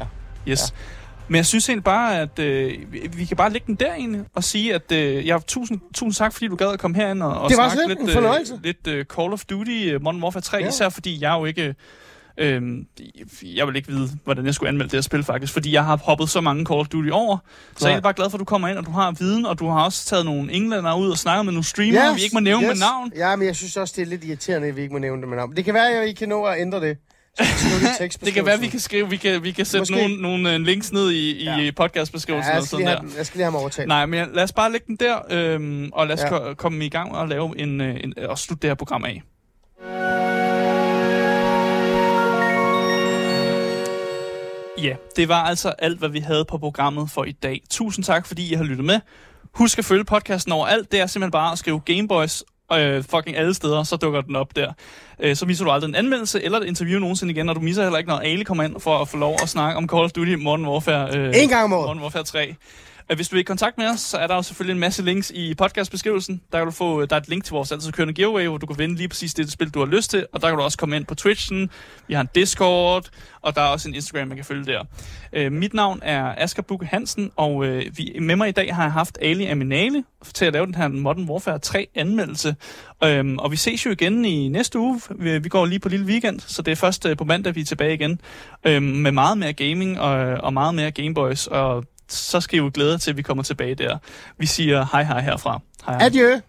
Ja. Men jeg synes egentlig bare, at øh, vi, kan bare lægge den der egentlig, og sige, at øh, jeg tusind, tusind tak, fordi du gad at komme herind og, og snakke lidt, fornøjelse. øh, lidt øh, Call of Duty øh, Modern Warfare 3, ja. Især fordi jeg jo ikke... Øh, jeg vil ikke vide, hvordan jeg skulle anmelde det her spil faktisk, fordi jeg har hoppet så mange Call of Duty over. Så Nej. jeg er bare glad for, at du kommer ind, og du har viden, og du har også taget nogle englænder ud og snakket med nogle streamere, vi ikke må nævne yes. med navn. Ja, men jeg synes også, det er lidt irriterende, at vi ikke må nævne det med navn. Det kan være, at I kan nå at ændre det. Tekstbeskrivelsen. Det kan være, vi kan skrive, vi kan, vi kan sætte Måske. nogle, nogle øh, links ned i, i Ja. podcastbeskrivelsen Ja, jeg og skal, sådan lige der. have, den- jeg skal lige have mig overtalt. Nej, men lad os bare lægge den der, øhm, og lad os Ja. ja. komme i gang og lave en, øh, en, og slutte det her program af. Ja, det var altså alt, hvad vi havde på programmet for i dag. Tusind tak, fordi I har lyttet med. Husk at følge podcasten overalt. Det er simpelthen bare at skrive Gameboys øh, fucking alle steder, så dukker den op der. Øh, så misser du aldrig en anmeldelse eller et interview nogensinde igen, og du misser heller ikke, når Ali kommer ind for at få lov at snakke om Call of Duty Modern Warfare. Øh, En gang om året. Modern Warfare 3. Hvis du vil i kontakt med os, så er der jo selvfølgelig en masse links i podcastbeskrivelsen. Der kan du få, øh, der er et link til vores altid kørende giveaway, hvor du kan vinde lige præcis det spil, du har lyst til. Og der kan du også komme ind på Twitchen. Vi har en Discord, og der er også en Instagram, man kan følge der. Øh, mit navn er Asger Bukke Hansen, og øh, vi, med mig i dag har jeg haft Ali Aminale til at lave den her Modern Warfare 3 anmeldelse. Øhm, og vi ses jo igen i næste uge. Vi, vi går lige på lille weekend, så det er først øh, på mandag, vi er tilbage igen. Øhm, med meget mere gaming og, og meget mere Gameboys, og så skal I jo glæde jer til, at vi kommer tilbage der. Vi siger hej hej herfra. Hej hej. Adieu.